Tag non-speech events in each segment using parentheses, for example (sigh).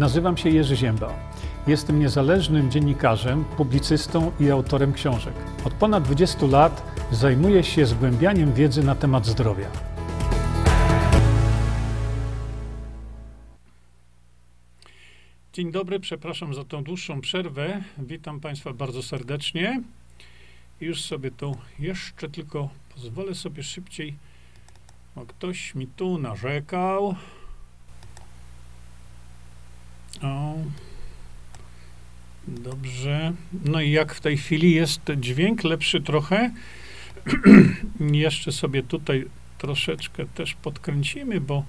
Nazywam się Jerzy Ziemba. Jestem niezależnym dziennikarzem, publicystą i autorem książek. Od ponad 20 lat zajmuję się zgłębianiem wiedzy na temat zdrowia. Dzień dobry, przepraszam za tą dłuższą przerwę. Witam Państwa bardzo serdecznie. Już sobie tu jeszcze tylko pozwolę sobie szybciej. O, ktoś mi tu narzekał. O. Dobrze. No i jak w tej chwili jest dźwięk lepszy trochę? (clears throat) Jeszcze sobie tutaj troszeczkę też podkręcimy, bo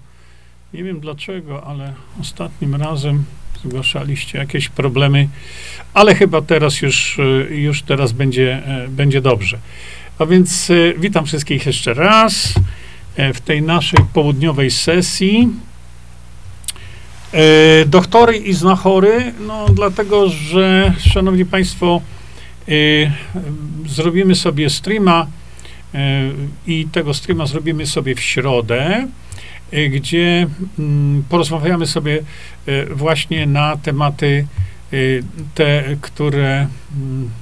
nie wiem dlaczego, ale ostatnim razem zgłaszaliście jakieś problemy, ale chyba teraz już, już teraz będzie, będzie dobrze. A więc e, witam wszystkich jeszcze raz e, w tej naszej południowej sesji. E, doktory i znachory, no dlatego, że szanowni państwo, e, zrobimy sobie streama e, i tego streama zrobimy sobie w środę, e, gdzie mm, porozmawiamy sobie e, właśnie na tematy e, te, które mm, e,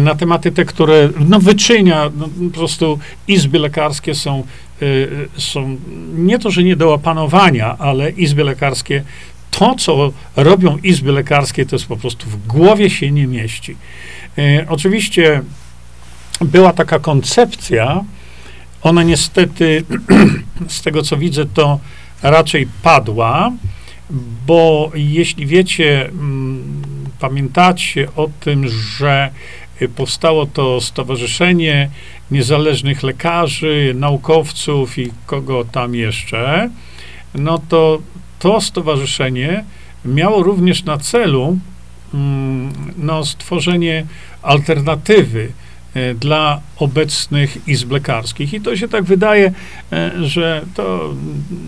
na tematy te, które no, wyczynia, no, po prostu izby lekarskie są Y, są nie to, że nie do opanowania, ale izby lekarskie, to, co robią izby lekarskie, to jest po prostu w głowie się nie mieści. Oczywiście była taka koncepcja, ona niestety, (clears throat) z tego co widzę, to raczej padła, bo jeśli wiecie, mm, pamiętacie o tym, że powstało to stowarzyszenie niezależnych lekarzy, naukowców i kogo tam jeszcze, no to to stowarzyszenie miało również na celu mm, no, stworzenie alternatywy e, dla obecnych izb lekarskich. I to się tak wydaje, e, że to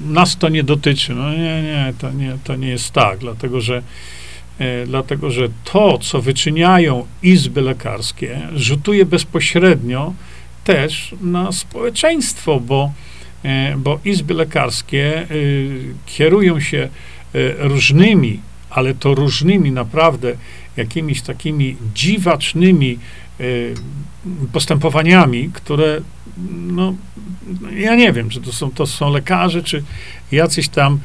nas to nie dotyczy. No nie, nie, to nie, to nie jest tak, dlatego że dlatego że to, co wyczyniają izby lekarskie, rzutuje bezpośrednio też na społeczeństwo, bo, e, bo izby lekarskie e, kierują się e, różnymi, ale to różnymi naprawdę jakimiś takimi dziwacznymi postępowaniami, które no, ja nie wiem, czy to są, to są lekarze, czy jacyś tam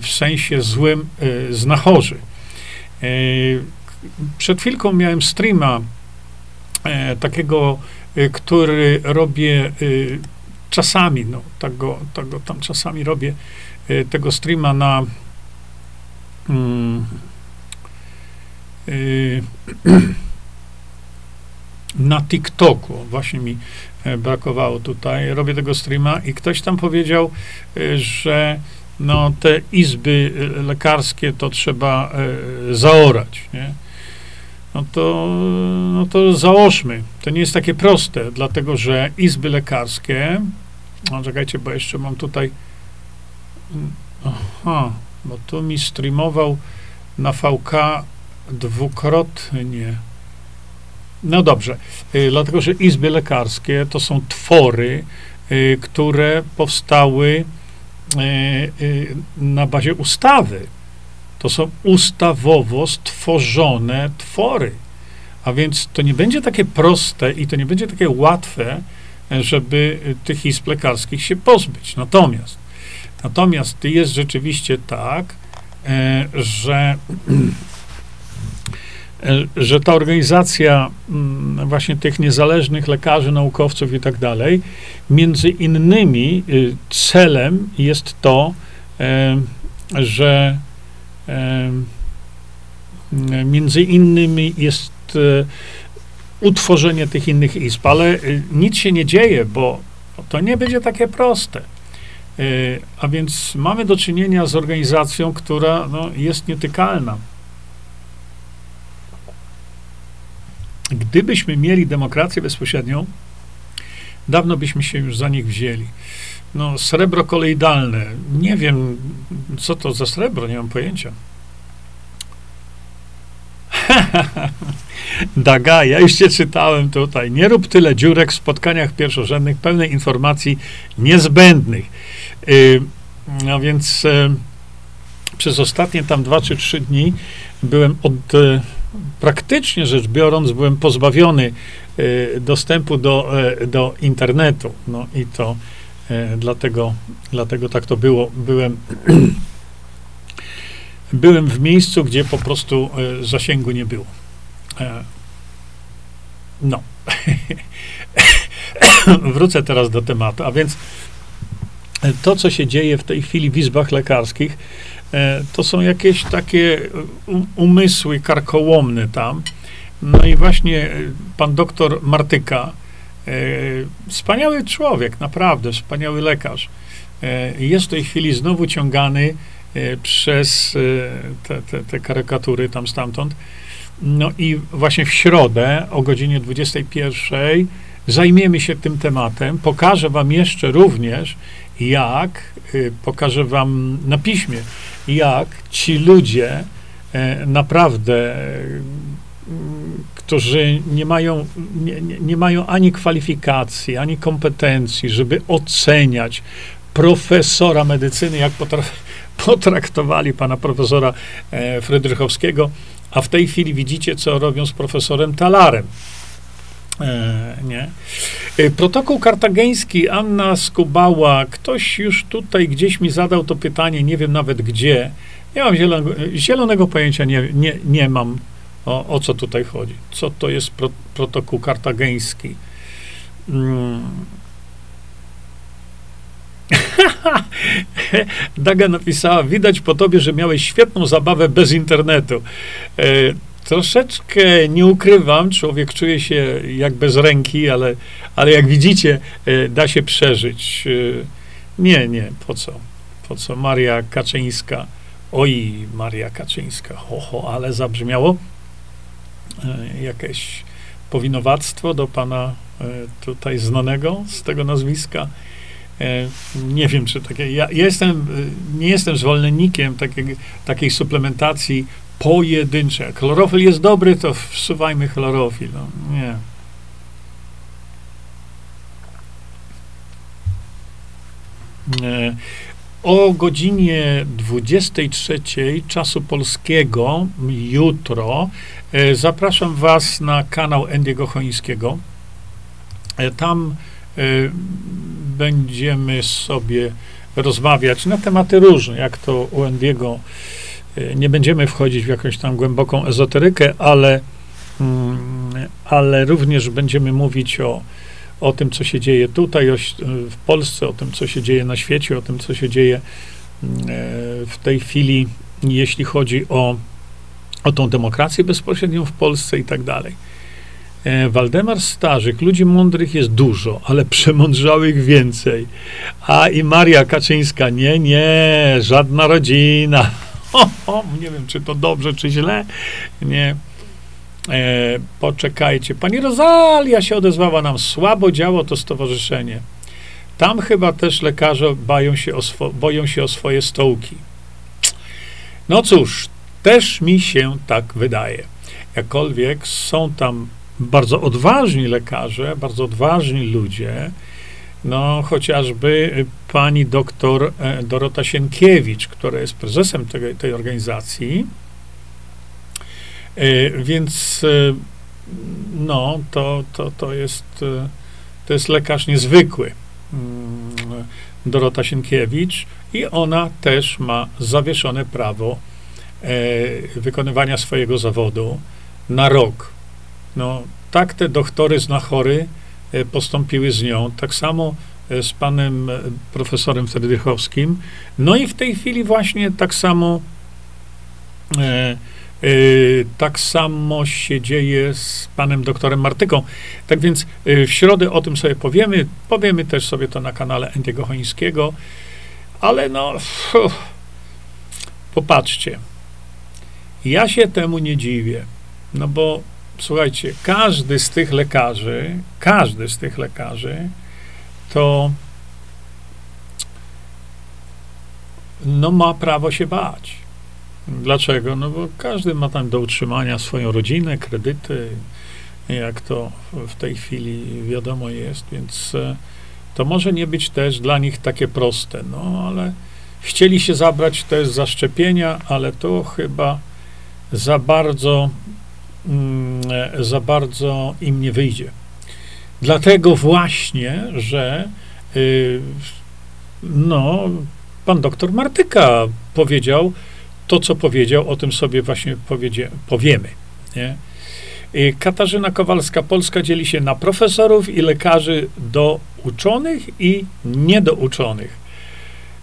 w sensie złym znachorzy. Przed chwilką miałem streama takiego Y, który robię czasami, no, tak go, tak go tam czasami robię, tego streama na mm, (clears throat) na TikToku. Właśnie mi e, brakowało tutaj. Robię tego streama i ktoś tam powiedział, że no, te izby lekarskie to trzeba e, zaorać, nie? no to, no to załóżmy. To nie jest takie proste, dlatego że izby lekarskie, no czekajcie, bo jeszcze mam tutaj, aha, bo tu mi streamował na VK dwukrotnie. No dobrze, y, dlatego że izby lekarskie to są twory, które powstały na bazie ustawy. To są ustawowo stworzone twory. A więc to nie będzie takie proste i to nie będzie takie łatwe, żeby tych izb lekarskich się pozbyć. Natomiast, natomiast jest rzeczywiście tak, e, że, e, (clears throat) że ta organizacja mm, właśnie tych niezależnych lekarzy, naukowców i tak dalej, między innymi y, celem jest to, e, że Między innymi jest e, utworzenie tych innych izb, ale e, nic się nie dzieje, bo to nie będzie takie proste. E, a więc mamy do czynienia z organizacją, która no, jest nietykalna. Gdybyśmy mieli demokrację bezpośrednią, dawno byśmy się już za nich wzięli. No, srebro koloidalne. Nie wiem, co to za srebro, nie mam pojęcia. (laughs) Daga, ja już cię czytałem tutaj. Nie rób tyle dziurek w spotkaniach pierwszorzędnych, pełnej informacji niezbędnych. Yy, no więc yy, przez ostatnie tam dwa czy trzy dni byłem od, e, praktycznie rzecz biorąc, byłem pozbawiony e, dostępu do, e, do internetu. No i to dlatego, dlatego tak to było. Byłem, (clears throat) byłem w miejscu, gdzie po prostu zasięgu nie było. No. (laughs) Wrócę teraz do tematu. A więc to, co się dzieje w tej chwili w izbach lekarskich, E, to są jakieś takie umysły karkołomne tam. No i właśnie e, pan doktor Martyka, e, wspaniały człowiek, naprawdę wspaniały lekarz, jest w tej chwili znowu ciągany przez te, te, te karykatury tam stamtąd. No i właśnie w środę o godzinie 21 zajmiemy się tym tematem. Pokażę wam jeszcze również, jak, pokażę wam na piśmie, jak ci ludzie e, naprawdę, e, którzy nie mają, nie, nie mają ani kwalifikacji, ani kompetencji, żeby oceniać profesora medycyny, jak (laughs) potraktowali pana profesora e, Frydrychowskiego, a w tej chwili widzicie, co robią z profesorem Talarem. E, nie. E, protokół kartageński, Anna Skubała, ktoś już tutaj gdzieś mi zadał to pytanie, nie wiem nawet gdzie. Nie mam zielonego, zielonego pojęcia, nie, nie, nie mam o, o co tutaj chodzi. Co to jest pro, protokół kartageński? Hmm. (laughs) Daga napisała, widać po tobie, że miałeś świetną zabawę bez internetu. E, troszeczkę nie ukrywam, człowiek czuje się jak bez ręki, ale, ale jak widzicie, e, da się przeżyć. E, nie, nie, po co? Po co? Maria Kaczyńska. Oj, Maria Kaczyńska, ho, ho, ale zabrzmiało e, jakieś powinowactwo do pana tutaj znanego z tego nazwiska. Nie wiem, czy takie. Ja jestem, nie jestem zwolennikiem takiej, takiej suplementacji pojedyncze. Chlorofil jest dobry, to wsuwajmy chlorofil. No, nie. O godzinie 23 czasu polskiego jutro e, zapraszam Was na kanał Endiego Chońskiego. E, tam e, będziemy sobie rozmawiać na tematy różne, jak to u Endiego nie będziemy wchodzić w jakąś tam głęboką ezoterykę, ale, mm, ale również będziemy mówić o, o tym, co się dzieje tutaj o, w Polsce, o tym, co się dzieje na świecie, o tym, co się dzieje mm, e, w tej chwili, jeśli chodzi o, o tą demokrację bezpośrednią w Polsce i tak dalej. E, Waldemar Starzyk, ludzi mądrych jest dużo, ale (laughs) przemądrzałych więcej. A i Maria Kaczyńska, nie, nie, żadna rodzina. (laughs) nie wiem, czy to dobrze, czy źle. Nie. E, poczekajcie. Pani Rozalia się odezwała nam. Słabo działo to stowarzyszenie. Tam chyba też lekarze boją się o, swo- boją się o swoje stołki. No cóż, też mi się tak wydaje. Jakkolwiek są tam bardzo odważni lekarze, bardzo odważni ludzie, no, chociażby pani doktor e, Dorota Sienkiewicz, która jest prezesem tej, tej organizacji. E, więc e, no, to, to, to, jest, to jest lekarz niezwykły. Mm, Dorota Sienkiewicz i ona też ma zawieszone prawo wykonywania swojego zawodu na rok. No, tak te doktory znachory E, postąpiły z nią. Tak samo e, z panem e, profesorem Fredrychowskim. No i w tej chwili właśnie tak samo e, e, tak samo się dzieje z panem doktorem Martyką. Tak więc e, w środę o tym sobie powiemy. Powiemy też sobie to na kanale Endiego Chońskiego. Ale no, uff, popatrzcie. Ja się temu nie dziwię. No bo słuchajcie, każdy z tych lekarzy, każdy z tych lekarzy to no ma prawo się bać. Dlaczego? No bo każdy ma tam do utrzymania swoją rodzinę, kredyty, jak to w tej chwili wiadomo jest, więc e, to może nie być też dla nich takie proste, no ale chcieli się zabrać też za szczepienia, ale to chyba za bardzo, za bardzo im nie wyjdzie. Dlatego właśnie, że y, no, pan doktor Martyka powiedział to, co powiedział, o tym sobie właśnie powiedzie, powiemy. Nie? Y, Katarzyna Kowalska, Polska dzieli się na profesorów i lekarzy do uczonych i niedouczonych.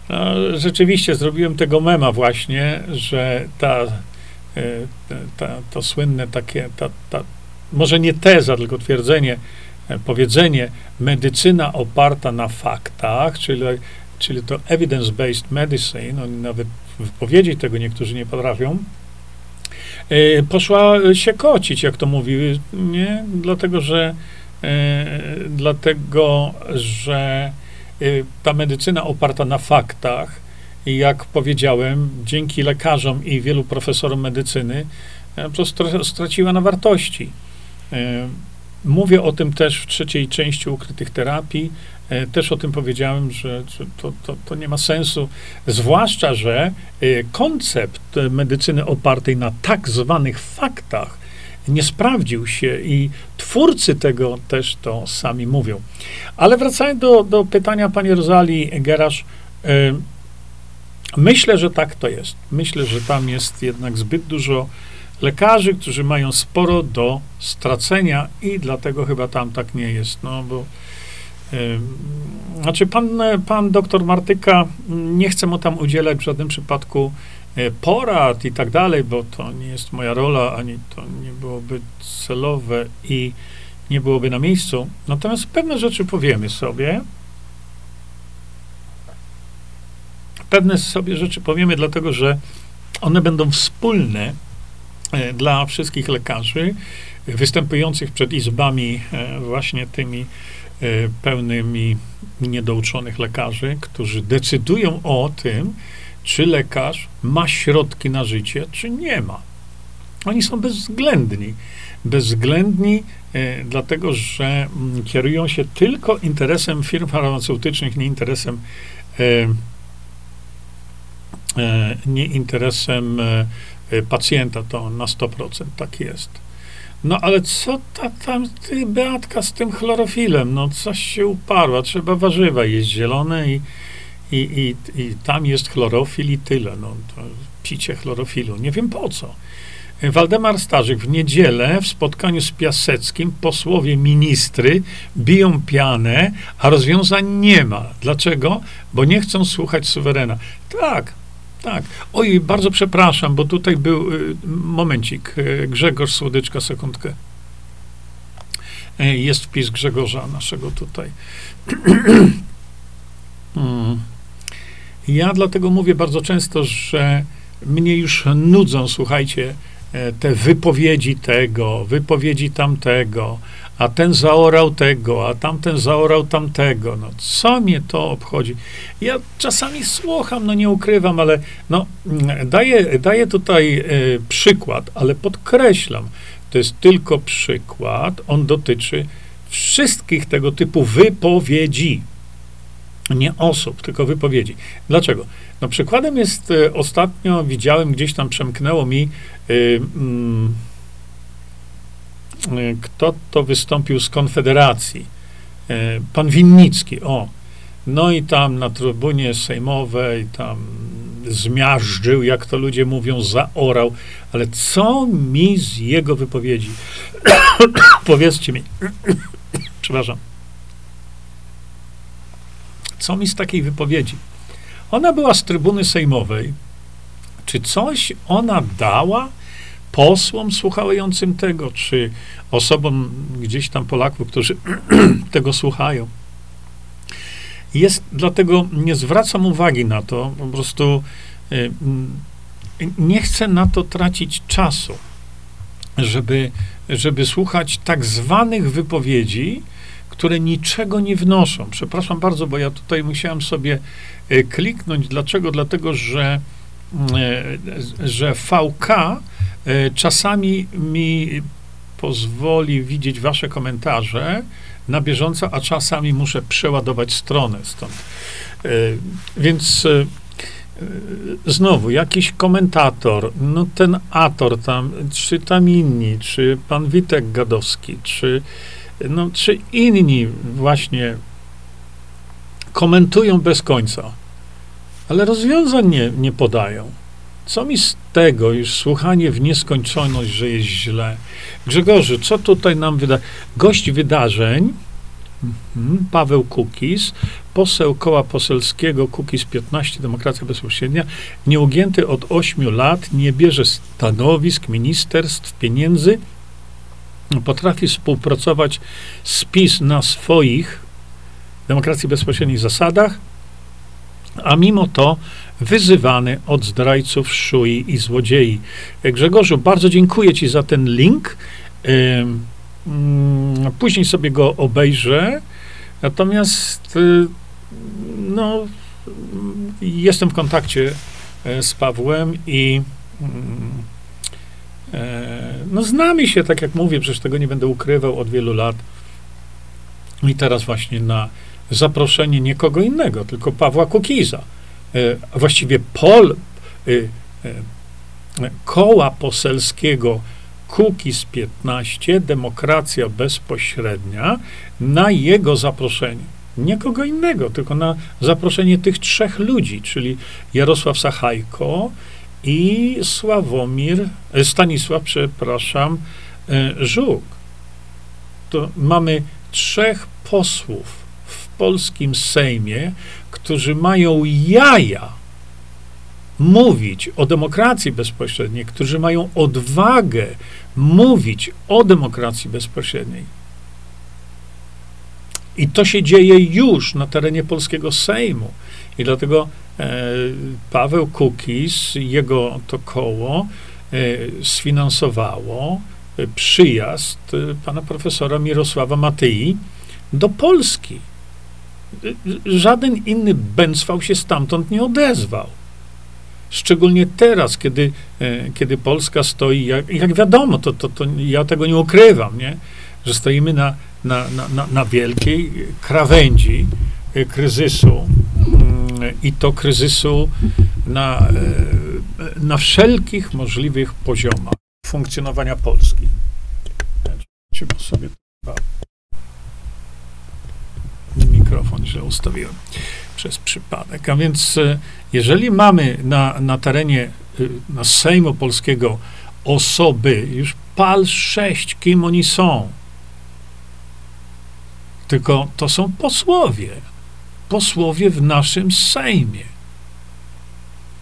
No, rzeczywiście zrobiłem tego mema właśnie, że ta, ta, to słynne takie, ta, ta, może nie teza, tylko twierdzenie, e, powiedzenie, medycyna oparta na faktach, czyli, czyli to evidence-based medicine, oni nawet wypowiedzieć tego niektórzy nie potrafią, E, poszła się kocić, jak to mówiły, nie? Dlatego, że e, dlatego, że e, ta medycyna oparta na faktach i jak powiedziałem, dzięki lekarzom i wielu profesorom medycyny, po prostu straciła na wartości. Mówię o tym też w trzeciej części ukrytych terapii. E, też o tym powiedziałem, że to, to, to nie ma sensu, zwłaszcza, że e, koncept medycyny opartej na tak zwanych faktach nie sprawdził się i twórcy tego też to sami mówią. Ale wracając do, do pytania pani Rozali Gerasz, e, myślę, że tak to jest. Myślę, że tam jest jednak zbyt dużo lekarzy, którzy mają sporo do stracenia i dlatego chyba tam tak nie jest, no bo znaczy, pan, pan doktor Martyka, nie chcę mu tam udzielać w żadnym przypadku e, porad i tak dalej, bo to nie jest moja rola, ani to nie byłoby celowe i nie byłoby na miejscu. Natomiast pewne rzeczy powiemy sobie. Pewne sobie rzeczy powiemy, dlatego że one będą wspólne e, dla wszystkich lekarzy występujących przed izbami e, właśnie tymi E, pełnymi niedouczonych lekarzy, którzy decydują o tym, czy lekarz ma środki na życie, czy nie ma. Oni są bezwzględni. Bezwzględni, e, dlatego że m, mm, kierują się tylko interesem firm farmaceutycznych, nie interesem, e, nie interesem e, pacjenta. To na 100% tak jest. No ale co ta tam ty, Beatka z tym chlorofilem? No coś się uparła, trzeba warzywa jeść zielone i, i, i, i tam jest chlorofil i tyle. No picie chlorofilu. Nie wiem po co. Waldemar Starzyk w niedzielę w spotkaniu z Piaseckim posłowie ministry biją pianę, a rozwiązań nie ma. Dlaczego? Bo nie chcą słuchać suwerena. Tak, tak. Oj, bardzo przepraszam, bo tutaj był y, momencik. Y, Grzegorz Słodyczka, sekundkę. Y, jest wpis Grzegorza naszego tutaj. (clears throat) Hmm. Ja dlatego mówię bardzo często, że mnie już nudzą, słuchajcie, e, te wypowiedzi tego, wypowiedzi tamtego, a ten zaorał tego, a tamten zaorał tamtego. No, co mnie to obchodzi? Ja czasami słucham, no nie ukrywam, ale no, daję, daję tutaj e, przykład, ale podkreślam, to jest tylko przykład, on dotyczy wszystkich tego typu wypowiedzi. Nie osób, tylko wypowiedzi. Dlaczego? No przykładem jest, e, ostatnio widziałem, gdzieś tam przemknęło mi, y, mm, kto to wystąpił z Konfederacji? E, pan Winnicki, o. No i tam na trybunie sejmowej tam zmiażdżył, jak to ludzie mówią, zaorał. Ale co mi z jego wypowiedzi? (coughs) Powiedzcie mi. (coughs) Przepraszam. Co mi z takiej wypowiedzi? Ona była z trybuny sejmowej. Czy coś ona dała posłom słuchającym tego, czy osobom gdzieś tam Polaków, którzy (clears throat) tego słuchają. Jest, dlatego nie zwracam uwagi na to, po prostu y, nie chcę na to tracić czasu, żeby, żeby słuchać tak zwanych wypowiedzi, które niczego nie wnoszą. Przepraszam bardzo, bo ja tutaj musiałem sobie y, kliknąć. Dlaczego? Dlatego, że, że VK E, czasami mi pozwoli widzieć wasze komentarze na bieżąco, a czasami muszę przeładować stronę stąd. E, więc znowu jakiś komentator, no ten Ator tam, czy tam inni, czy pan Witek Gadowski, czy, no, czy inni właśnie komentują bez końca, ale rozwiązań nie, nie podają. Co mi z tego już słuchanie w nieskończoność, że jest źle? Grzegorzu, co tutaj nam wyda? Gość wydarzeń, mhm, Paweł Kukis, poseł koła poselskiego Kukis 15, Demokracja Bezpośrednia, nieugięty od 8 lat, nie bierze stanowisk, ministerstw, pieniędzy, potrafi współpracować z PiS na swoich demokracji bezpośrednich zasadach, a mimo to wyzywany od zdrajców, szui i złodziei. Grzegorzu, bardzo dziękuję Ci za ten link. Mm, później sobie go obejrzę. Natomiast y, no, jestem w kontakcie e, z Pawłem i mm, e, no, znamy się, tak jak mówię, przecież tego nie będę ukrywał od wielu lat. I teraz właśnie na zaproszenie nie kogo innego, tylko Pawła Kukiza, e, właściwie pol, koła poselskiego Kukiz 15, Demokracja Bezpośrednia, na jego zaproszenie. Nie kogo innego, tylko na zaproszenie tych trzech ludzi, czyli Jarosław Sachajko i Sławomir, e, Stanisław, przepraszam, e, Żuk. To mamy trzech posłów polskim Sejmie, którzy mają jaja mówić o demokracji bezpośredniej, którzy mają odwagę mówić o demokracji bezpośredniej. I to się dzieje już na terenie polskiego Sejmu. I dlatego e, Paweł Kukis, jego to koło e, sfinansowało e, przyjazd e, pana profesora Mirosława Matyi do Polski. Żaden inny bęcwał się stamtąd nie odezwał. Szczególnie teraz, kiedy, e, kiedy Polska stoi, jak, jak wiadomo, to, to, to ja tego nie ukrywam, nie? że stoimy na, na, na, na wielkiej krawędzi e, kryzysu mm, i to kryzysu na, e, na wszelkich możliwych poziomach funkcjonowania Polski. Trzeba sobie mikrofon źle ustawiłem przez przypadek. A więc e, jeżeli mamy na, na terenie e, na Sejmu Polskiego osoby, już pal sześć, kim oni są, tylko to są posłowie, posłowie w naszym Sejmie,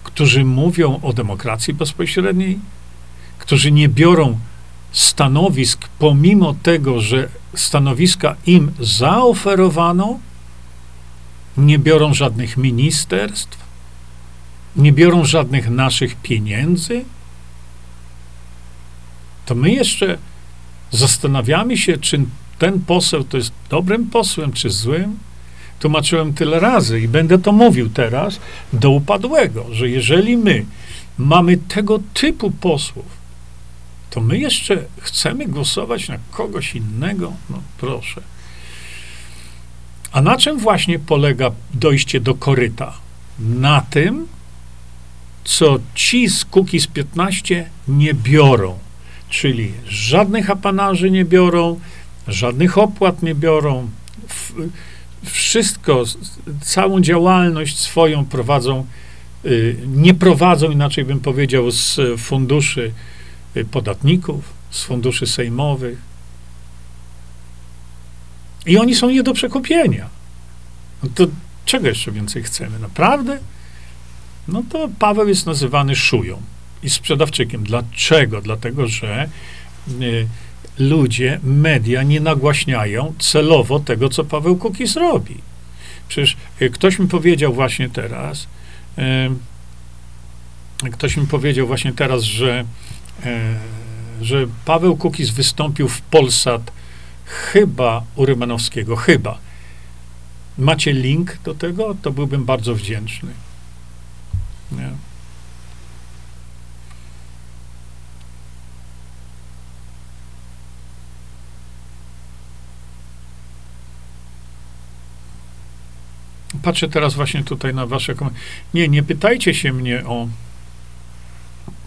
którzy mówią o demokracji bezpośredniej, którzy nie biorą stanowisk, pomimo tego, że stanowiska im zaoferowano, nie biorą żadnych ministerstw, nie biorą żadnych naszych pieniędzy, to my jeszcze zastanawiamy się, czy ten poseł to jest dobrym posłem, czy złym. Tłumaczyłem tyle razy i będę to mówił teraz do upadłego, że jeżeli my mamy tego typu posłów, to my jeszcze chcemy głosować na kogoś innego? No proszę. A na czym właśnie polega dojście do koryta? Na tym, co ci z z 15 nie biorą. Czyli żadnych apanarzy nie biorą, żadnych opłat nie biorą. Wszystko, całą działalność swoją prowadzą, y, nie prowadzą, inaczej bym powiedział, z funduszy y, podatników, z funduszy sejmowych, i oni są nie do przekupienia. No to czego jeszcze więcej chcemy? Naprawdę? No to Paweł jest nazywany szują i sprzedawczykiem. Dlaczego? Dlatego, że y, ludzie, media nie nagłaśniają celowo tego, co Paweł Kukis robi. Przecież y, ktoś mi powiedział właśnie teraz, y, ktoś mi powiedział właśnie teraz, że, y, że Paweł Kukis wystąpił w Polsat chyba u Rymanowskiego, chyba. Macie link do tego? To byłbym bardzo wdzięczny. Nie? patrzę teraz właśnie tutaj na wasze komentarze. Nie, nie pytajcie się mnie o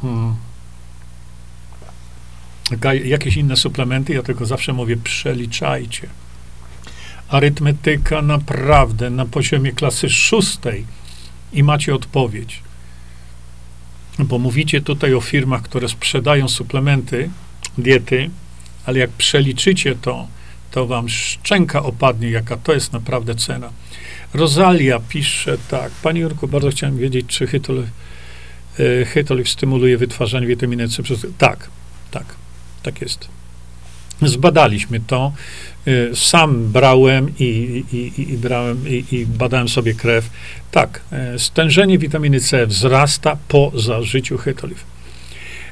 hmm, jakieś inne suplementy, ja tylko zawsze mówię, przeliczajcie. Arytmetyka naprawdę na poziomie klasy szóstej i macie odpowiedź. Bo mówicie tutaj o firmach, które sprzedają suplementy, diety, ale jak przeliczycie to, to wam szczęka opadnie, jaka to jest naprawdę cena. Rosalia pisze tak. Panie Jurku, bardzo chciałem wiedzieć, czy hytol, e, hytoliv stymuluje wytwarzanie witaminy C przez... Tak, tak, tak jest. Zbadaliśmy to. E, sam brałem i, i, i, brałem i, i, badałem sobie krew. Tak, e, stężenie witaminy C wzrasta po zażyciu hytoliv.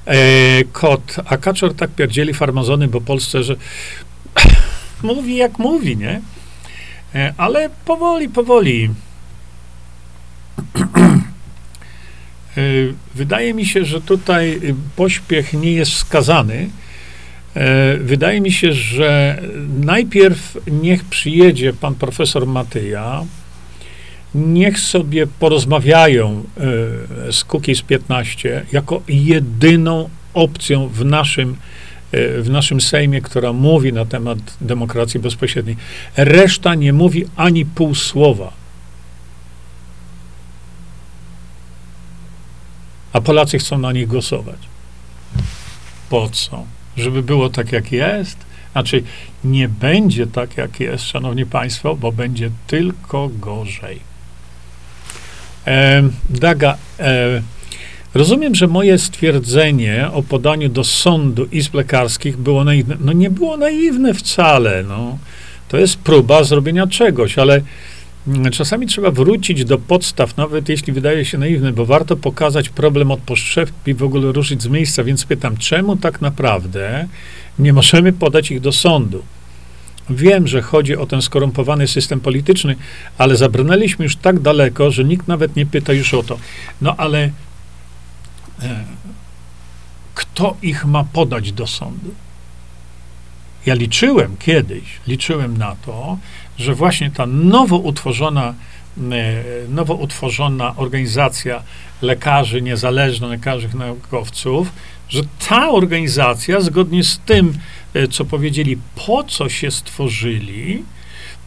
E, kot, a kaczor tak pierdzieli farmazony, bo Polsce, że (coughs) mówi jak mówi, nie? E, ale powoli, powoli. (coughs) E, wydaje mi się, że tutaj pośpiech nie jest wskazany. E, wydaje mi się, że najpierw niech przyjedzie pan profesor Matyja, niech sobie porozmawiają z Cookies 15 jako jedyną opcją w naszym w naszym Sejmie, która mówi na temat demokracji bezpośredniej. Reszta nie mówi ani pół słowa. A Polacy chcą na nich głosować. Po co? Żeby było tak, jak jest? Znaczy, nie będzie tak, jak jest, szanowni państwo, bo będzie tylko gorzej. E, Daga, e, Rozumiem, że moje stwierdzenie o podaniu do sądu izb lekarskich było naiwne. No nie było naiwne wcale. No. To jest próba zrobienia czegoś, ale czasami trzeba wrócić do podstaw, nawet jeśli wydaje się naiwne, bo warto pokazać problem od podszewki i w ogóle ruszyć z miejsca. Więc pytam, czemu tak naprawdę nie możemy podać ich do sądu? Wiem, że chodzi o ten skorumpowany system polityczny, ale zabrnęliśmy już tak daleko, że nikt nawet nie pyta już o to. No ale E, kto ich ma podać do sądu. Ja liczyłem kiedyś, liczyłem na to, że właśnie ta nowo utworzona, e, nowo utworzona organizacja lekarzy niezależnych, lekarzy naukowców, że ta organizacja, zgodnie z tym, e, co powiedzieli, po co się stworzyli,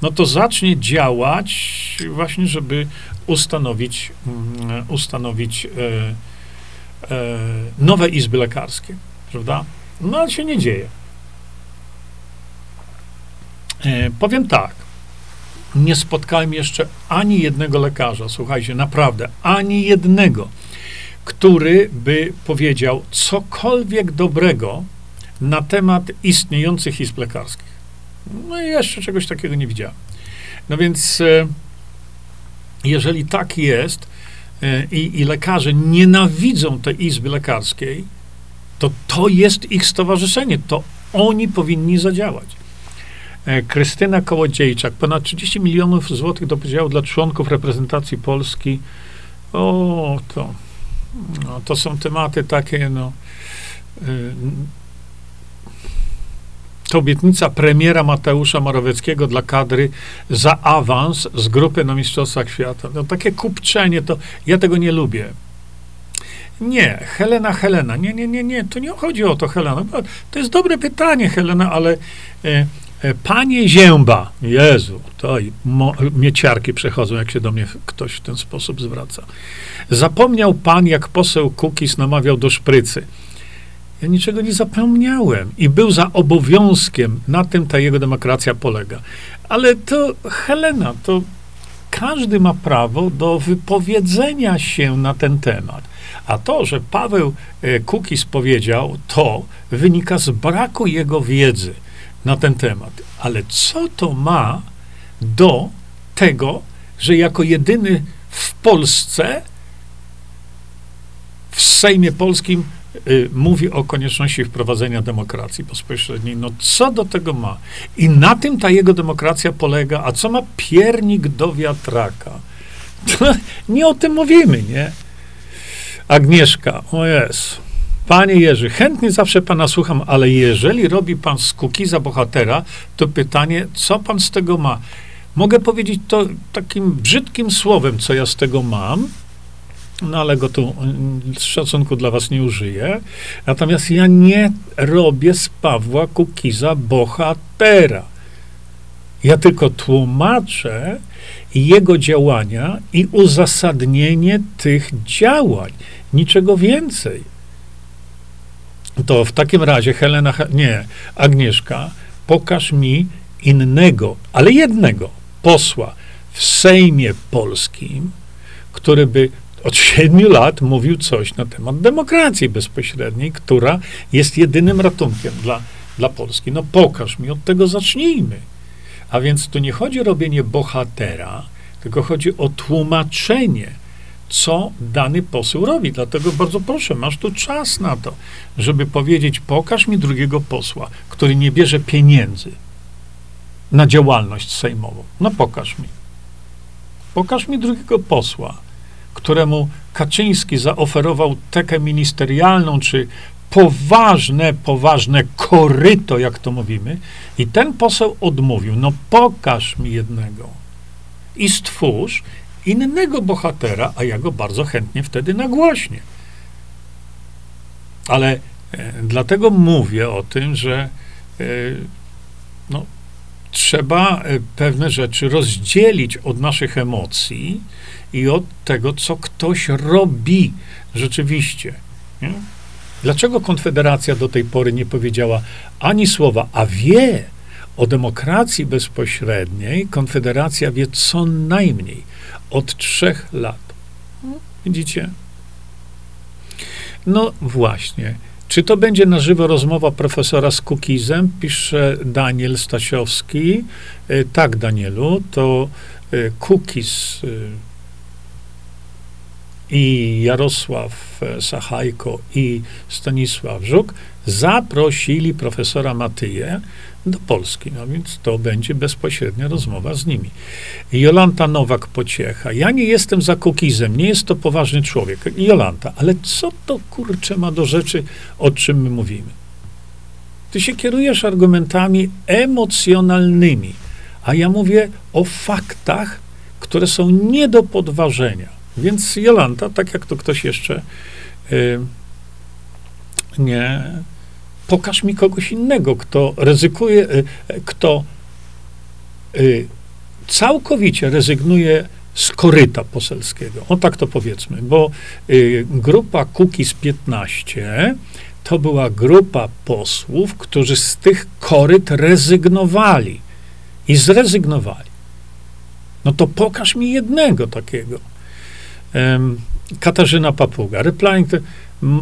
no to zacznie działać właśnie, żeby ustanowić, mm, ustanowić E, nowe izby lekarskie, prawda? No ale się nie dzieje. E, powiem tak. Nie spotkałem jeszcze ani jednego lekarza, słuchajcie, naprawdę, ani jednego, który by powiedział cokolwiek dobrego na temat istniejących izb lekarskich. No i jeszcze czegoś takiego nie widziałem. No więc, e, jeżeli tak jest, E, i, i lekarze nienawidzą tej izby lekarskiej, to to jest ich stowarzyszenie, to oni powinni zadziałać. E, Krystyna Kołodziejczak, ponad 30 milionów złotych do podziału dla członków reprezentacji Polski. O, to, no, to są tematy takie, no, y, to obietnica premiera Mateusza Morawieckiego dla kadry za awans z grupy na Mistrzostwach Świata. No, takie kupczenie, to ja tego nie lubię. Nie, Helena, Helena. Nie, nie, nie, nie. To nie chodzi o to, Helena. To jest dobre pytanie, Helena, ale e, e, panie Zięba, Jezu, to i mieciarki przechodzą, jak się do mnie ktoś w ten sposób zwraca. Zapomniał pan, jak poseł Kukis namawiał do szprycy. Ja niczego nie zapomniałem i był za obowiązkiem, na tym ta jego demokracja polega. Ale to, Helena, to każdy ma prawo do wypowiedzenia się na ten temat. A to, że Paweł e, Kukis powiedział, to wynika z braku jego wiedzy na ten temat. Ale co to ma do tego, że jako jedyny w Polsce, w Sejmie Polskim y, mówi o konieczności wprowadzenia demokracji bezpośredniej. No co do tego ma? I na tym ta jego demokracja polega. A co ma piernik do wiatraka? (laughs) Nie o tym mówimy, nie? Agnieszka, o jest. Panie Jerzy, chętnie zawsze pana słucham, ale jeżeli robi pan z za bohatera, to pytanie, co pan z tego ma? Mogę powiedzieć to takim brzydkim słowem, co ja z tego mam, no ale go tu z szacunku dla was nie użyję. Natomiast ja nie robię z Pawła Kukiza bohatera. Ja tylko tłumaczę jego działania i uzasadnienie tych działań. Niczego więcej. To w takim razie Helena, nie, Agnieszka, pokaż mi innego, ale jednego posła w Sejmie Polskim, który by od siedmiu lat mówił coś na temat demokracji bezpośredniej, która jest jedynym ratunkiem dla, dla Polski. No pokaż mi, od tego zacznijmy. A więc tu nie chodzi o robienie bohatera, tylko chodzi o tłumaczenie, co dany poseł robi. Dlatego bardzo proszę, masz tu czas na to, żeby powiedzieć: pokaż mi drugiego posła, który nie bierze pieniędzy na działalność sejmową. No pokaż mi. Pokaż mi drugiego posła, któremu Kaczyński zaoferował tekę ministerialną, czy poważne, poważne koryto, jak to mówimy, i ten poseł odmówił. No pokaż mi jednego i stwórz innego bohatera, a ja go bardzo chętnie wtedy nagłośnię. Ale e, dlatego mówię o tym, że e, no, trzeba e, pewne rzeczy rozdzielić od naszych emocji i od tego, co ktoś robi rzeczywiście. Nie? Dlaczego Konfederacja do tej pory nie powiedziała ani słowa, a wie o demokracji bezpośredniej, Konfederacja wie co najmniej od trzech lat. Widzicie? No właśnie. Czy to będzie na żywo rozmowa profesora z Kukizem? Pisze Daniel Stasiowski. E, tak, Danielu, to Kukiz e, i Jarosław Sachajko i Stanisław Żuk zaprosili profesora Matyję do Polski. No więc to będzie bezpośrednia rozmowa z nimi. Jolanta Nowak-Pociecha. Ja nie jestem za Kukizem, nie jest to poważny człowiek. Jolanta, ale co to kurczę ma do rzeczy, o czym my mówimy? Ty się kierujesz argumentami emocjonalnymi, a ja mówię o faktach, które są nie do podważenia. Więc Jolanta, tak jak to ktoś jeszcze y, nie, pokaż mi kogoś innego, kto ryzykuje, y, kto y, całkowicie rezygnuje z koryta poselskiego. O tak to powiedzmy, bo grupa Kukiz 15 to była grupa posłów, którzy z tych koryt rezygnowali i zrezygnowali. No to pokaż mi jednego takiego. Katarzyna Papuga. Replying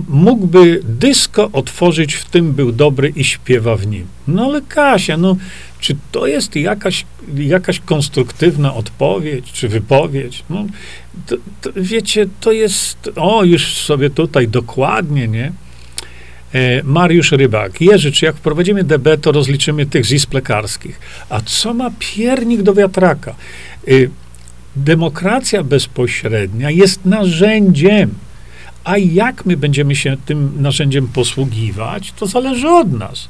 mógłby dysko otworzyć, w tym był dobry i śpiewa w nim. No ale Kasia, no, czy to jest jakaś, jakaś konstruktywna odpowiedź, czy wypowiedź? No, to, to, wiecie, to jest, o, już sobie tutaj dokładnie, nie? E, Mariusz Rybak. Jerzy, czy jak wprowadzimy DB, to rozliczymy tych z izb lekarskich. A co ma piernik do wiatraka? E, demokracja bezpośrednia jest narzędziem. A jak my będziemy się tym narzędziem posługiwać, to zależy od nas.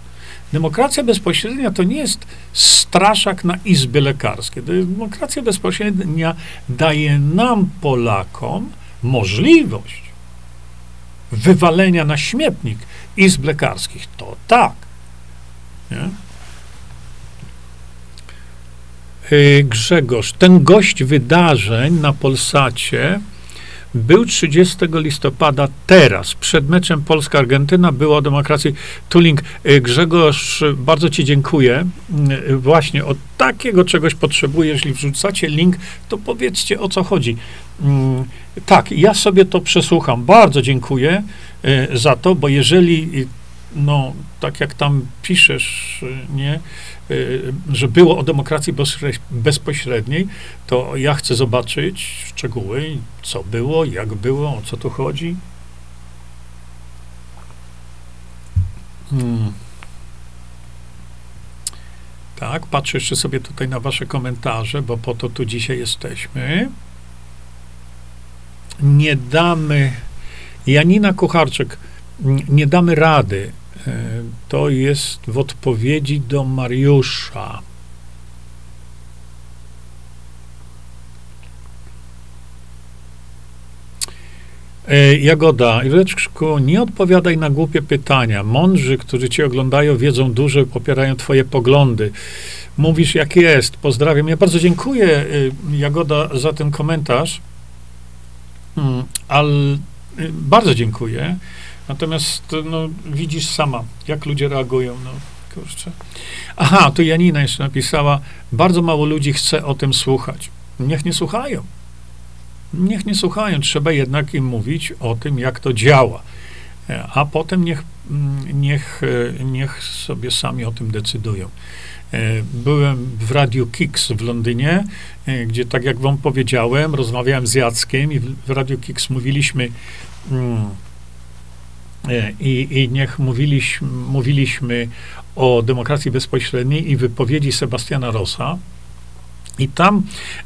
Demokracja bezpośrednia to nie jest straszak na izby lekarskie. Demokracja bezpośrednia daje nam, Polakom, możliwość wywalenia na śmietnik izb lekarskich. To tak. Nie? Y, Grzegorz, ten gość wydarzeń na Polsacie był 30 listopada teraz, przed meczem Polska-Argentyna, było o demokracji Tuling. Y, Grzegorz, bardzo ci dziękuję. Y, właśnie od takiego czegoś potrzebuję. Jeśli wrzucacie link, to powiedzcie o co chodzi. Mm, tak, ja sobie to przesłucham. Bardzo dziękuję za to, bo jeżeli no, tak jak tam piszesz, nie, y, że było o demokracji bezpośredniej, to ja chcę zobaczyć szczegóły, co było, jak było, o co tu chodzi. Hmm. Tak, patrzę jeszcze sobie tutaj na wasze komentarze, bo po to tu dzisiaj jesteśmy. Nie damy, Janina Kucharczyk, nie damy rady E, to jest w odpowiedzi do Mariusza. E, Jagoda, Iweczku, nie odpowiadaj na głupie pytania. Mądrzy, którzy cię oglądają, wiedzą dużo i popierają twoje poglądy. Mówisz, jak jest. Pozdrawiam. Ja bardzo dziękuję, e, Jagoda, za ten komentarz. Hmm, bardzo dziękuję. Natomiast, no, widzisz sama, jak ludzie reagują. No, kurczę. Aha, tu Janina jeszcze napisała, bardzo mało ludzi chce o tym słuchać. Niech nie słuchają. Niech nie słuchają. Trzeba jednak im mówić o tym, jak to działa. E, a potem niech, mm, niech, e, niech sobie sami o tym decydują. E, byłem w Radiu Kix w Londynie, gdzie, tak jak wam powiedziałem, rozmawiałem z Jackiem i w Radiu Kix mówiliśmy mm, i, i niech mówiliśmy, mówiliśmy o demokracji bezpośredniej i wypowiedzi Sebastiana Rossa, i tam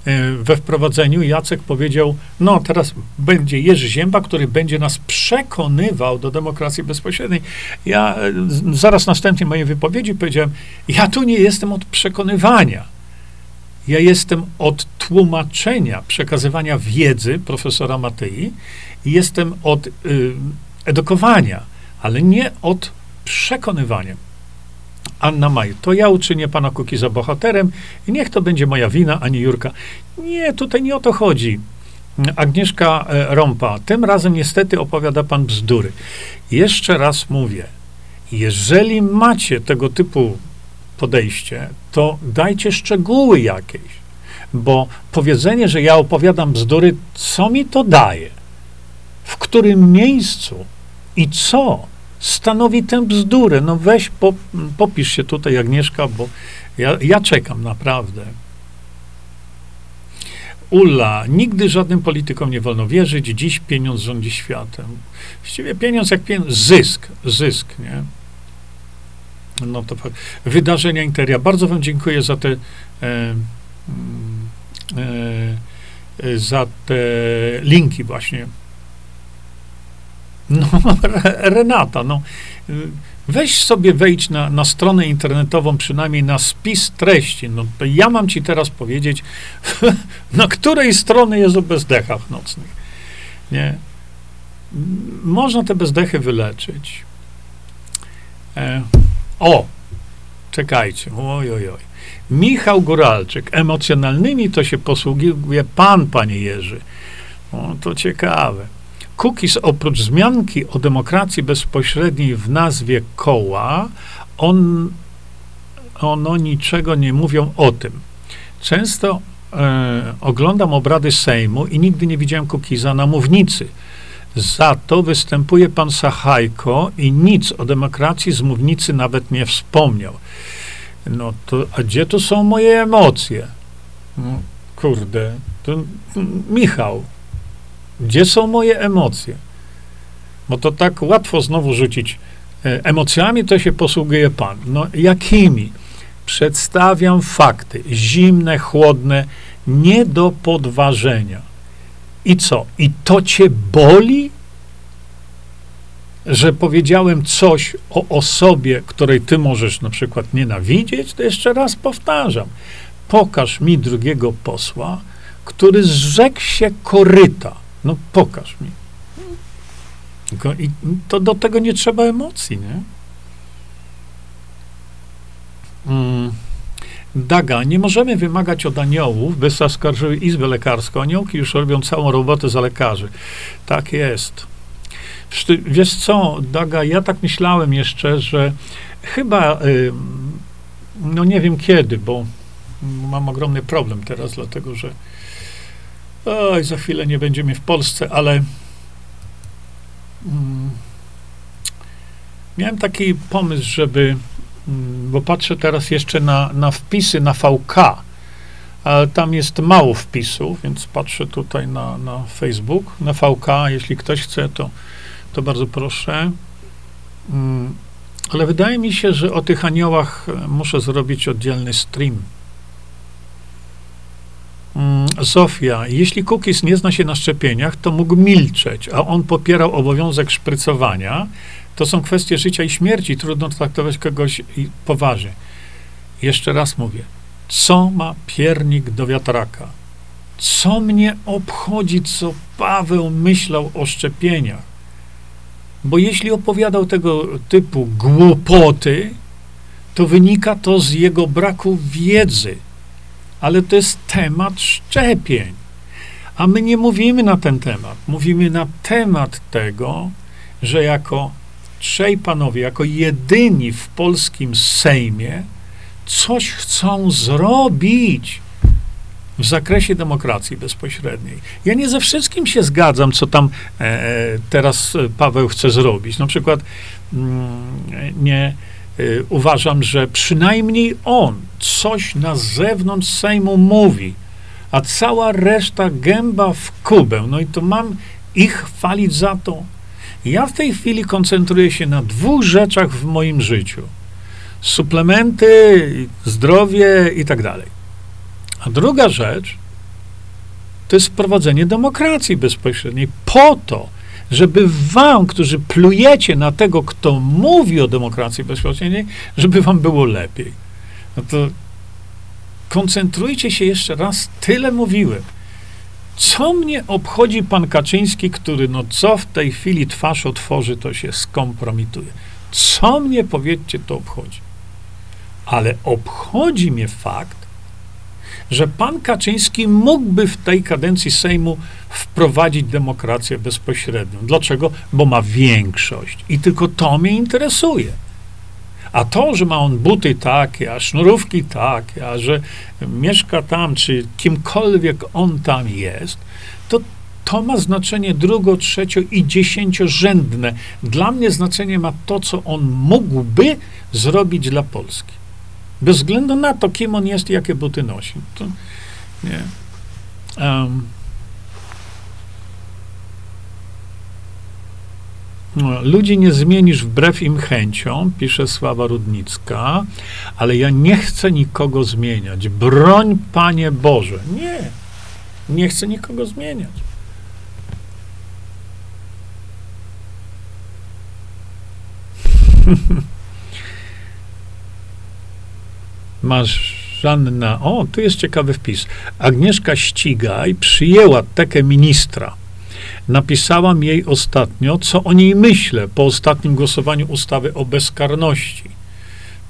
e, we wprowadzeniu Jacek powiedział, no teraz będzie Jerzy Zięba, który będzie nas przekonywał do demokracji bezpośredniej. Ja e, zaraz następnie mojej wypowiedzi powiedziałem, ja tu nie jestem od przekonywania. Ja jestem od tłumaczenia, przekazywania wiedzy profesora Matei i jestem od y, edukowania, ale nie od przekonywania. Anna Maj, to ja uczynię pana Kukiza bohaterem i niech to będzie moja wina, a nie Jurka. Nie, tutaj nie o to chodzi. Agnieszka e, Rompa, tym razem niestety opowiada pan bzdury. Jeszcze raz mówię, jeżeli macie tego typu podejście, to dajcie szczegóły jakieś, bo powiedzenie, że ja opowiadam bzdury, co mi to daje? W którym miejscu i co? stanowi tę bzdurę. No weź, po, popisz się tutaj, Agnieszka, bo ja, ja czekam naprawdę. Ulla, nigdy żadnym politykom nie wolno wierzyć, dziś pieniądz rządzi światem. Właściwie pieniądz jak pieniądz, zysk, zysk, nie? No to wydarzenia Interia. Bardzo wam dziękuję za te e, mm, e, e, za te linki właśnie no, (laughs) Renata, no. Weź sobie wejdź na, na stronę internetową, przynajmniej na spis treści. No ja mam ci teraz powiedzieć, (laughs) na której strony jest o bezdechach nocnych. Nie? Można te bezdechy wyleczyć. E, o, czekajcie, oj, oj, oj. Michał Góralczyk, emocjonalnymi to się posługuje pan, panie Jerzy. O, to ciekawe. Cookies oprócz wzmianki o demokracji bezpośredniej w nazwie koła, on, ono niczego nie mówią o tym. Często e, oglądam obrady Sejmu i nigdy nie widziałem Cookiesa na mównicy. Za to występuje pan Sachajko i nic o demokracji z mównicy nawet nie wspomniał. No to, a gdzie tu są moje emocje? No, kurde, to, to Michał, gdzie są moje emocje? Bo to tak łatwo znowu rzucić. E, emocjami to się posługuje Pan. No jakimi? Przedstawiam fakty, zimne, chłodne, nie do podważenia. I co? I to cię boli? Że powiedziałem coś o osobie, której ty możesz na przykład nienawidzieć, to jeszcze raz powtarzam. Pokaż mi drugiego posła, który zrzekł się koryta no pokaż mi. I to do tego nie trzeba emocji, nie? Mm. Daga, nie możemy wymagać od aniołów, by zaskarżyły izbę lekarską. Aniołki już robią całą robotę za lekarzy. Tak jest. Wiesz co, Daga, ja tak myślałem jeszcze, że chyba, no nie wiem kiedy, bo mam ogromny problem teraz, dlatego że Oj, za chwilę nie będziemy w Polsce, ale mm, miałem taki pomysł, żeby, mm, bo patrzę teraz jeszcze na, na wpisy na VK, ale tam jest mało wpisów, więc patrzę tutaj na, na Facebook, na VK, jeśli ktoś chce, to, to bardzo proszę. Mm, ale wydaje mi się, że o tych aniołach muszę zrobić oddzielny stream. Mm, Zofia, jeśli Cookies nie zna się na szczepieniach, to mógł milczeć, a on popierał obowiązek szprycowania. To są kwestie życia i śmierci. Trudno traktować kogoś poważnie. Jeszcze raz mówię. Co ma piernik do wiatraka? Co mnie obchodzi, co Paweł myślał o szczepieniach? Bo jeśli opowiadał tego typu głupoty, to wynika to z jego braku wiedzy. Ale to jest temat szczepień. A my nie mówimy na ten temat. Mówimy na temat tego, że jako trzej panowie, jako jedyni w polskim Sejmie, coś chcą zrobić w zakresie demokracji bezpośredniej. Ja nie ze wszystkim się zgadzam, co tam e, e teraz Paweł chce zrobić. Na przykład mm, nie uważam, że przynajmniej on coś na zewnątrz Sejmu mówi, a cała reszta gęba w kubę. No i to mam ich chwalić za to. Ja w tej chwili koncentruję się na dwóch rzeczach w moim życiu: suplementy, zdrowie i tak dalej. A druga rzecz to jest wprowadzenie demokracji bezpośredniej po to, żeby wam, którzy plujecie na tego, kto mówi o demokracji bezpośredniej, żeby wam było lepiej. No to koncentrujcie się jeszcze raz, tyle mówiłem. Co mnie obchodzi pan Kaczyński, który no co w tej chwili twarz otworzy, to się skompromituje. Co mnie, powiedzcie, to obchodzi? Ale obchodzi mnie fakt, że pan Kaczyński mógłby w tej kadencji Sejmu wprowadzić demokrację bezpośrednią. Dlaczego? Bo ma większość. I tylko to mnie interesuje. A to, że ma on buty takie, a sznurówki takie, a że mieszka tam, czy kimkolwiek on tam jest, to to ma znaczenie drugo, trzecio i dziesięciorzędne. Dla mnie znaczenie ma to, co on mógłby zrobić dla Polski. Bez względu na to, kim on jest i jakie buty nosi. To, nie. Um, no, Ludzi nie zmienisz wbrew im chęciom, pisze Sława Rudnicka, ale ja nie chcę nikogo zmieniać. Broń, Panie Boże. Nie, nie chcę nikogo zmieniać. (laughs) Marzanna, o, tu jest ciekawy wpis. Agnieszka Ścigaj przyjęła tekę ministra. Napisałam jej ostatnio, co o niej myślę po ostatnim głosowaniu ustawy o bezkarności.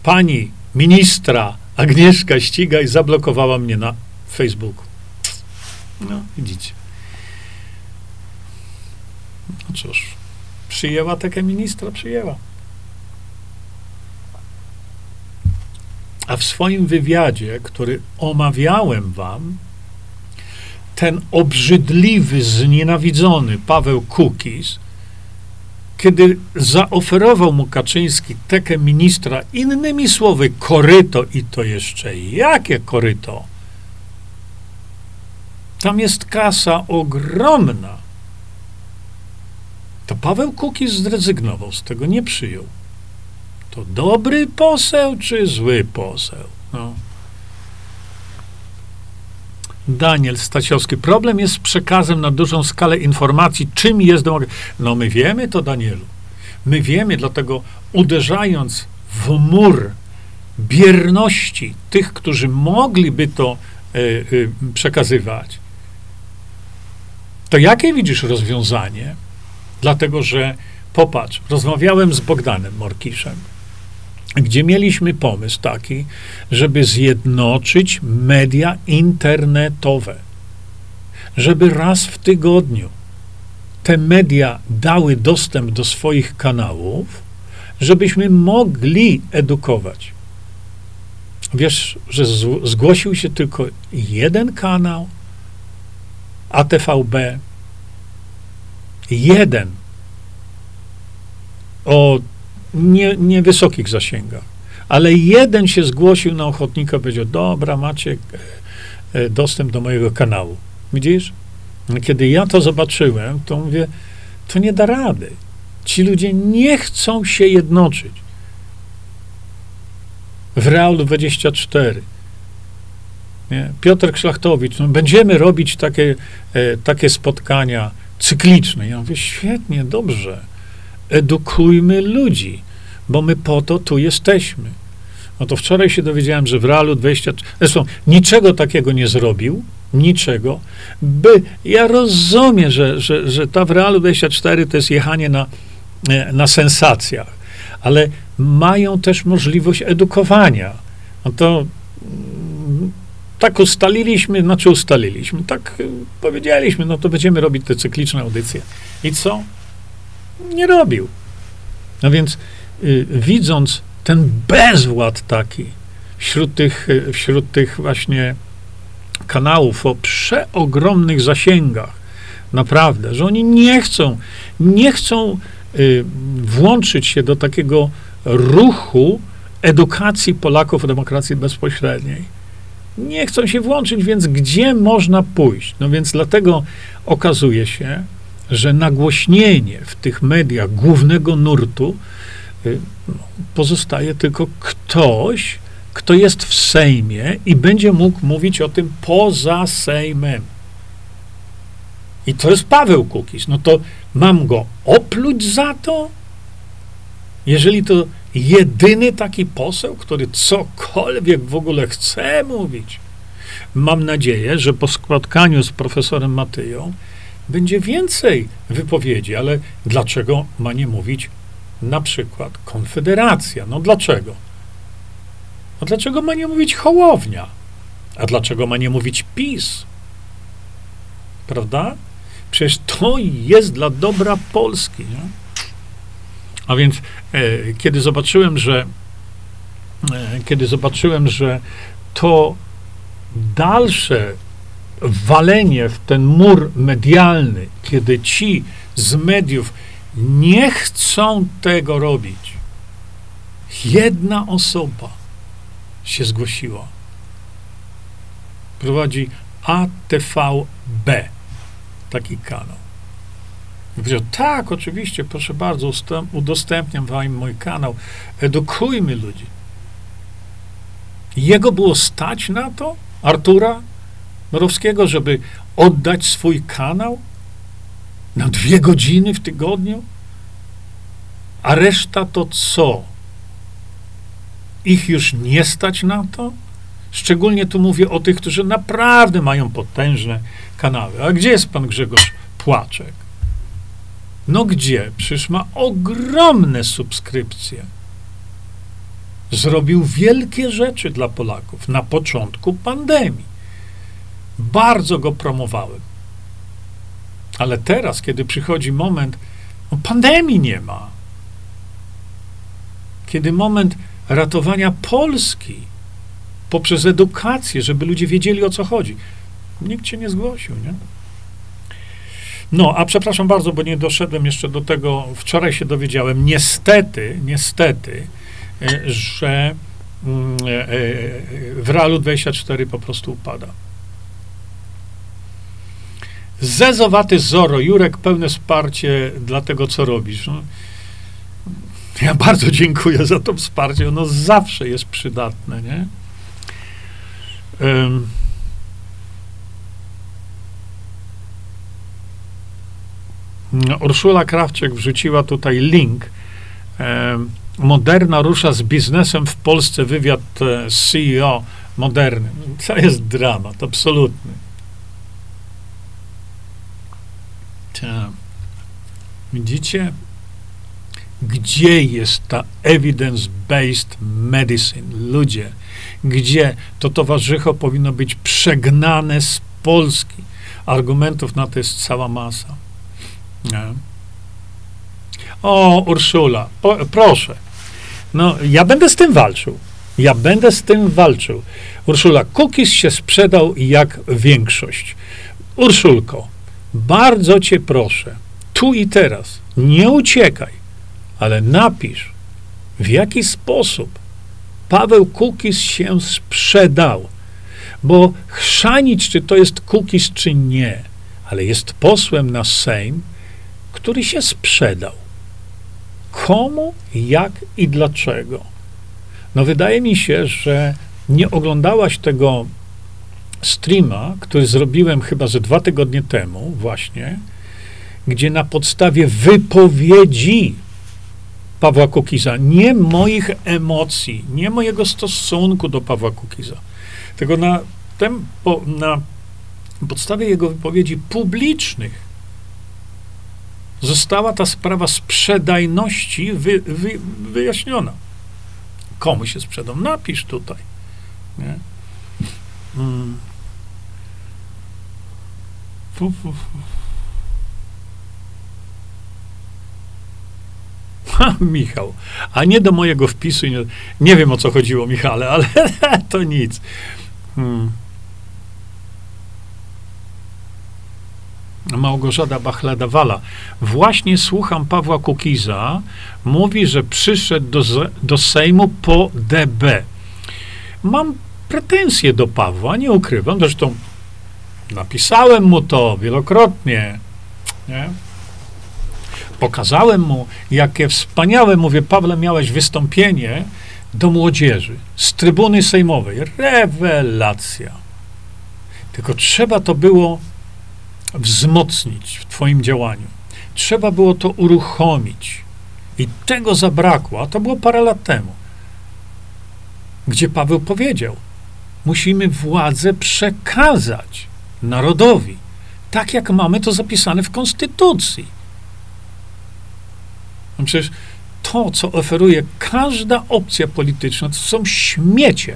Pani ministra Agnieszka Ścigaj zablokowała mnie na Facebooku. No, widzicie. No cóż, przyjęła tekę ministra, przyjęła. W swoim wywiadzie, który omawiałem wam, ten obrzydliwy, znienawidzony Paweł Kukis, kiedy zaoferował mu Kaczyński tekę ministra, innymi słowy, koryto i to jeszcze jakie koryto? Tam jest kasa ogromna. To Paweł Kukis zrezygnował z tego, nie przyjął to dobry poseł czy zły poseł? No. Daniel Stasiowski. Problem jest z przekazem na dużą skalę informacji, czym jest demokracja. No my wiemy to, Danielu. My wiemy, dlatego uderzając w mur bierności tych, którzy mogliby to y, y, przekazywać, to jakie widzisz rozwiązanie? Dlatego, że popatrz, rozmawiałem z Bogdanem Morkiszem gdzie mieliśmy pomysł taki, żeby zjednoczyć media internetowe, żeby raz w tygodniu te media dały dostęp do swoich kanałów, żebyśmy mogli edukować. Wiesz, że zgłosił się tylko jeden kanał ATVB, jeden o nie, niewysokich zasięgach. Ale jeden się zgłosił na ochotnika, powiedział, dobra, macie e, e, dostęp do mojego kanału. Widzisz? Kiedy ja to zobaczyłem, to mówię, to nie da rady. Ci ludzie nie chcą się jednoczyć. W Realu 24. Nie? Piotr Krzysztofiewicz, no będziemy robić takie, e, takie spotkania cykliczne. Ja mówię, świetnie, dobrze edukujmy ludzi, bo my po to tu jesteśmy. No to wczoraj się dowiedziałem, że w Realu 20. Zresztą niczego takiego nie zrobił, niczego, by, ja rozumiem, że, że, że ta w Realu 24 to jest jechanie na, e, na sensacjach, ale mają też możliwość edukowania. No to mm, tak ustaliliśmy, znaczy ustaliliśmy, tak y, powiedzieliśmy, no to będziemy robić te cykliczne audycje. I co? Nie robił. No więc y, widząc ten bezwład taki wśród tych, y, wśród tych właśnie kanałów o przeogromnych zasięgach, naprawdę, że oni nie chcą, nie chcą y, włączyć się do takiego ruchu edukacji Polaków o demokracji bezpośredniej nie chcą się włączyć, więc gdzie można pójść? No więc dlatego okazuje się, że nagłośnienie w tych mediach głównego nurtu y, pozostaje tylko ktoś, kto jest w Sejmie i będzie mógł mówić o tym poza Sejmem. I to jest Paweł Kukiz. No to mam go opluć za to? Jeżeli to jedyny taki poseł, który cokolwiek w ogóle chce mówić. Mam nadzieję, że po spotkaniu z profesorem Matyją będzie więcej wypowiedzi, ale dlaczego ma nie mówić na przykład Konfederacja? No dlaczego? A dlaczego ma nie mówić Hołownia? A dlaczego ma nie mówić PiS? Prawda? Przecież to jest dla dobra Polski. Nie? A więc e, kiedy zobaczyłem, że e, kiedy zobaczyłem, że to dalsze walenie w ten mur medialny, kiedy ci z mediów nie chcą tego robić, jedna osoba się zgłosiła. Prowadzi ATVB, taki kanał. I powiedział, tak, oczywiście, proszę bardzo, udostępniam wam mój kanał, edukujmy ludzi. Jego było stać na to, Artura Norowskiego, żeby oddać swój kanał na dwie godziny w tygodniu? A reszta to co? Ich już nie stać na to? Szczególnie tu mówię o tych, którzy naprawdę mają potężne kanały. A gdzie jest pan Grzegorz Płaczek? No gdzie? Przecież ma ogromne subskrypcje. Zrobił wielkie rzeczy dla Polaków na początku pandemii. Bardzo go promowałem. Ale teraz, kiedy przychodzi moment, no pandemii nie ma. Kiedy moment ratowania Polski poprzez edukację, żeby ludzie wiedzieli o co chodzi. Nikt się nie zgłosił, nie? No, a przepraszam bardzo, bo nie doszedłem jeszcze do tego. Wczoraj się dowiedziałem, niestety, niestety, e, że mm, e, e, w Realu 24 po prostu upada. Zezowaty Zoro, Jurek, pełne wsparcie dla tego, co robisz. No, ja bardzo dziękuję za to wsparcie. Ono zawsze jest przydatne, nie? Um, Urszula Krawczyk wrzuciła tutaj link. Moderna rusza z biznesem w Polsce, wywiad e, CEO Moderny. To jest dramat, absolutny. Ta. Widzicie? Gdzie jest ta evidence-based medicine? Ludzie, gdzie to towarzycho powinno być przegnane z Polski? Argumentów na to jest cała masa. Nie. O, Urszula, po, proszę. No, ja będę z tym walczył. Ja będę z tym walczył. Urszula, Kukis się sprzedał jak większość. Urszulko, bardzo cię proszę, tu i teraz, nie uciekaj, ale napisz, w jaki sposób Paweł Kukis się sprzedał. Bo chrzanić, czy to jest Kukis, czy nie, ale jest posłem na Sejm, który się sprzedał. Komu, jak i dlaczego? No, wydaje mi się, że nie oglądałaś tego streama, który zrobiłem chyba ze dwa tygodnie temu, właśnie, gdzie na podstawie wypowiedzi Pawła Kukiza, nie moich emocji, nie mojego stosunku do Pawła Kukiza, tylko na, tem, po, na podstawie jego wypowiedzi publicznych została ta sprawa sprzedajności wy, wy, wyjaśniona. Komu się sprzedał? Napisz tutaj. Nie? Mm. Fu, fu, fu. (laughs) Ha, Michał, a nie do mojego wpisu. Nie, nie wiem o co chodziło, Michale, ale (laughs) to nic. Hmm. Małgorzata Bachlada-Wala. Właśnie słucham Pawła Kukiza. Mówi, że przyszedł do, do Sejmu po DB. Mam pretensje do Pawła, nie ukrywam. Zresztą napisałem mu to wielokrotnie. Nie? Pokazałem mu, jakie wspaniałe, mówię, Pawle, miałeś wystąpienie do młodzieży z trybuny sejmowej. Rewelacja. Tylko trzeba to było wzmocnić w Twoim działaniu. Trzeba było to uruchomić. I tego zabrakło, a to było parę lat temu, gdzie Paweł powiedział: Musimy władzę przekazać narodowi, tak jak mamy to zapisane w Konstytucji. No przecież to, co oferuje każda opcja polityczna, to są śmiecie.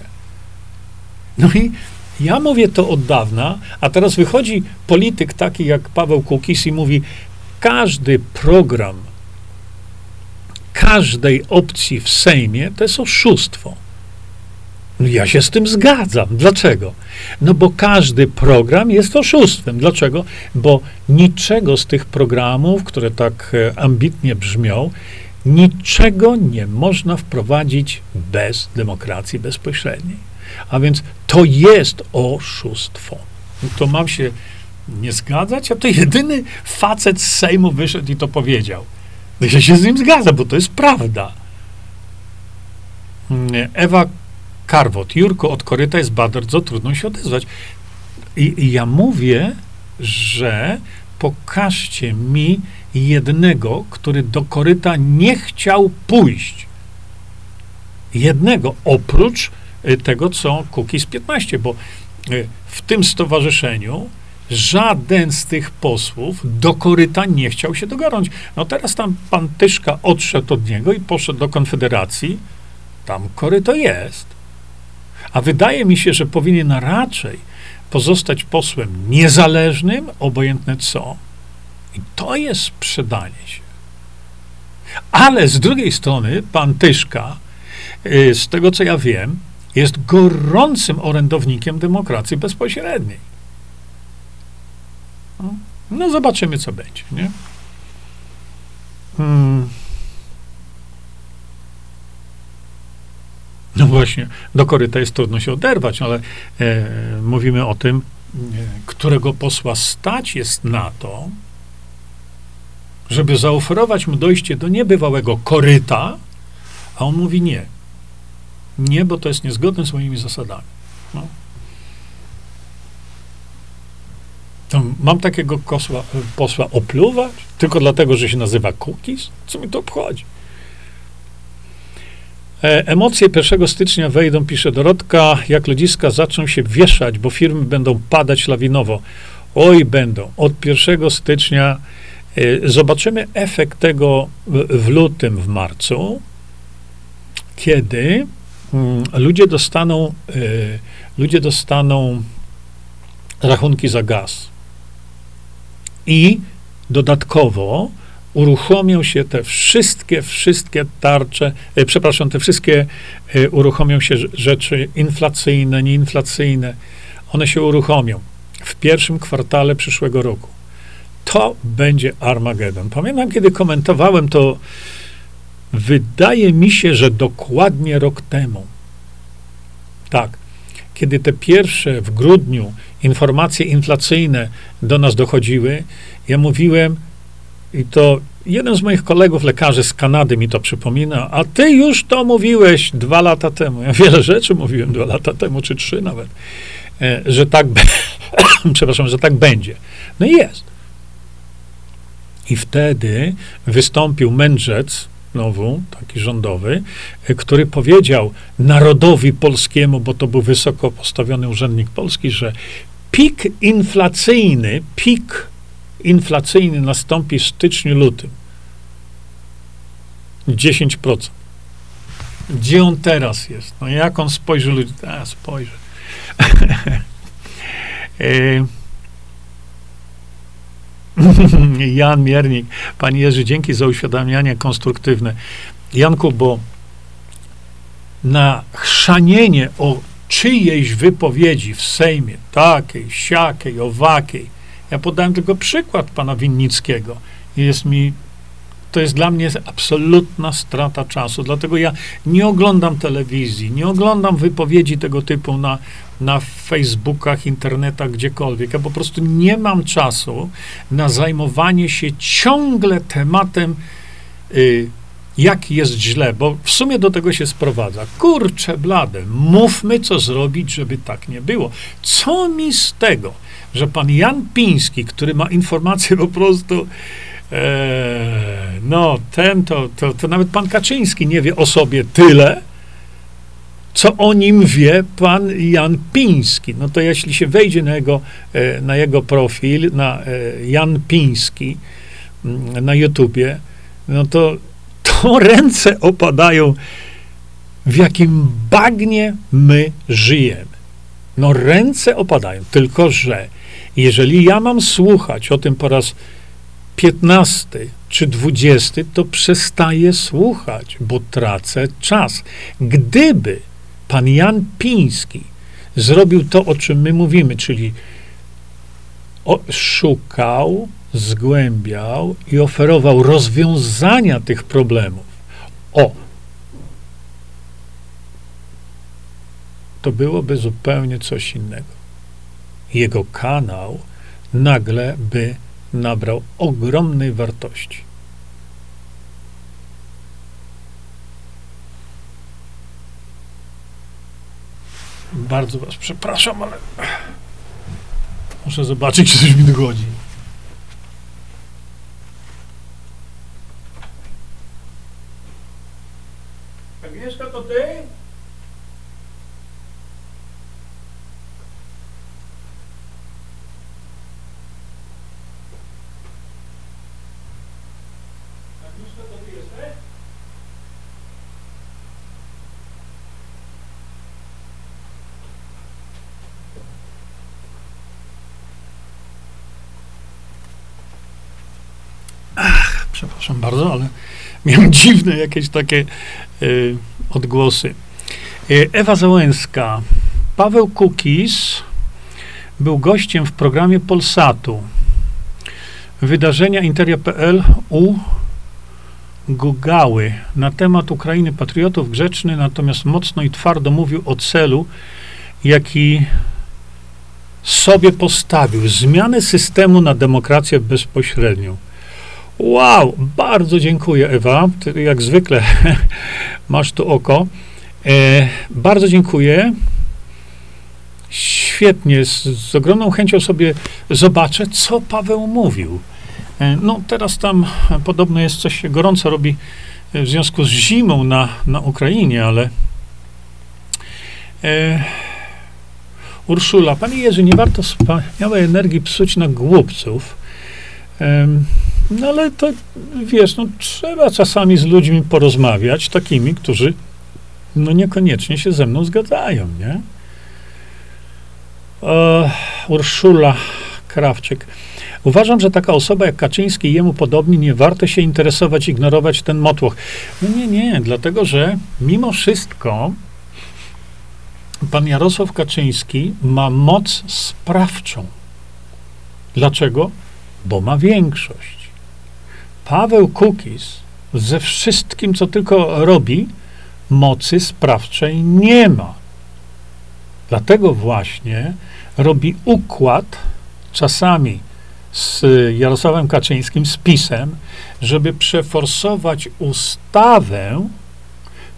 No i ja mówię to od dawna, a teraz wychodzi polityk taki jak Paweł Kukis i mówi, każdy program każdej opcji w Sejmie to jest oszustwo. Ja się z tym zgadzam. Dlaczego? No bo każdy program jest oszustwem. Dlaczego? Bo niczego z tych programów, które tak e, ambitnie brzmią, niczego nie można wprowadzić bez demokracji bezpośredniej. A więc to jest oszustwo. No to mam się nie zgadzać, a to jedyny facet z Sejmu wyszedł i to powiedział. Ja się z nim zgadzam, bo to jest prawda. Ewa Karwot, Jurko od koryta jest bardzo trudno się odezwać. I, I ja mówię, że pokażcie mi jednego, który do koryta nie chciał pójść. Jednego, oprócz Y, tego, co Kukiz 15, bo y, w tym stowarzyszeniu żaden z tych posłów do koryta nie chciał się dogarnąć. No teraz tam pan Tyszka odszedł od niego i poszedł do Konfederacji. Tam koryto jest. A wydaje mi się, że powinien raczej pozostać posłem niezależnym, obojętne co. I to jest sprzedanie się. Ale z drugiej strony pan Tyszka, y, z tego co ja wiem, jest gorącym orędownikiem demokracji bezpośredniej. No, no zobaczymy, co będzie, nie? Hmm. No właśnie, do koryta jest trudno się oderwać, ale e, mówimy o tym, e, którego posła stać jest na to, żeby zaoferować mu dojście do niebywałego koryta, a on mówi nie. Nie, bo to jest niezgodne z moimi zasadami. No. To mam takiego kosła, posła opluwać tylko dlatego, że się nazywa cookies? Co mi to obchodzi? E, emocje 1 stycznia wejdą, pisze Dorotka, jak ludziska zaczną się wieszać, bo firmy będą padać lawinowo. Oj, będą. Od 1 stycznia e, zobaczymy efekt tego w, lutym, w marcu, kiedy Mm, ludzie dostaną, y, ludzie dostaną rachunki za gaz. I dodatkowo uruchomią się te wszystkie, wszystkie tarcze, y, przepraszam, te wszystkie y, uruchomią się rzeczy inflacyjne, nieinflacyjne. One się uruchomią w pierwszym kwartale przyszłego roku. To będzie Armagedon. Pamiętam, kiedy komentowałem to Wydaje mi się, że dokładnie rok temu. Tak. Kiedy te pierwsze w grudniu informacje inflacyjne do nas dochodziły, ja mówiłem, i to jeden z moich kolegów lekarzy z Kanady mi to przypomina, a ty już to mówiłeś dwa lata temu. Ja wiele rzeczy mówiłem dwa lata temu, czy trzy nawet, e, że tak, (coughs) przepraszam, że tak będzie. No i jest. I wtedy wystąpił mędrzec, znowu, taki rządowy, e, który powiedział narodowi polskiemu, bo to był wysoko postawiony urzędnik polski, że pik inflacyjny, pik inflacyjny nastąpi w styczniu, lutym. 10%. Gdzie on teraz jest? No jak on spojrzy ludzi? A, spojrzy. (laughs) E, (laughs) Jan Miernik. Panie Jerzy, dzięki za uświadamianie konstruktywne. Janku, bo na chrzanienie o czyjejś wypowiedzi w Sejmie, takiej, siakiej, owakiej, ja podałem tylko przykład pana Winnickiego. Jest mi, to jest dla mnie absolutna strata czasu. Dlatego ja nie oglądam telewizji, nie oglądam wypowiedzi tego typu na, na Facebookach, internetach, gdziekolwiek. Ja po prostu nie mam czasu na zajmowanie się ciągle tematem. Y, jak jest źle, bo w sumie do tego się sprowadza. Kurczę blade, mówmy, co zrobić, żeby tak nie było. Co mi z tego, że pan Jan Piński, który ma informacje po prostu, e, no ten, to, to, to nawet pan Kaczyński nie wie o sobie tyle, co o nim wie pan Jan Piński. No to jeśli się wejdzie na jego, e, na jego profil, na e, Jan Piński mm, na YouTubie, no to to (laughs) ręce opadają, w jakim bagnie my żyjemy. No ręce opadają, tylko że jeżeli ja mam słuchać o tym po raz piętnasty czy dwudziesty, to przestaję słuchać, bo tracę czas. Gdyby pan Jan Piński zrobił to, o czym my mówimy, czyli szukał zgłębiał i oferował rozwiązania tych problemów. O! To byłoby zupełnie coś innego. Jego kanał nagle by nabrał ogromnej wartości. Bardzo Was przepraszam, ale muszę zobaczyć, czy coś mi dogodzi. Agnieszka, to ty? Agnieszka, to ty jesteś? Ach, przepraszam bardzo, ale (laughs) miałem dziwne jakieś takie y, odgłosy. Y, Ewa Załęska. Paweł Kukis był gościem w programie Polsatu. Wydarzenia Interia.pl u Gugały na temat Ukrainy patriotów grzeczny, natomiast mocno i twardo mówił o celu, jaki sobie postawił zmianę systemu na demokrację bezpośrednią. Wow, bardzo dziękuję, Ewa. Ty, jak zwykle (laughs) masz tu oko. E, bardzo dziękuję. Świetnie, z, z, ogromną chęcią sobie zobaczę, co Paweł mówił. E, no, teraz tam podobno jest coś się gorąco robi w związku z zimą na, na Ukrainie, ale. E, Urszula, panie Jerzy, nie warto wspaniałej energii psuć na głupców. No ale to, wiesz, no trzeba czasami z ludźmi porozmawiać, takimi, którzy no niekoniecznie się ze mną zgadzają, nie? E, Urszula Krawczyk. Uważam, że taka osoba jak Kaczyński i jemu podobni nie warto się interesować, ignorować ten motłoch. No nie, nie, dlatego że mimo wszystko pan Jarosław Kaczyński ma moc sprawczą. Dlaczego? Bo ma większość. Paweł Kukis ze wszystkim, co tylko robi, mocy sprawczej nie ma. Dlatego właśnie robi układ czasami z Jarosławem Kaczyńskim, z PiSem, żeby przeforsować ustawę,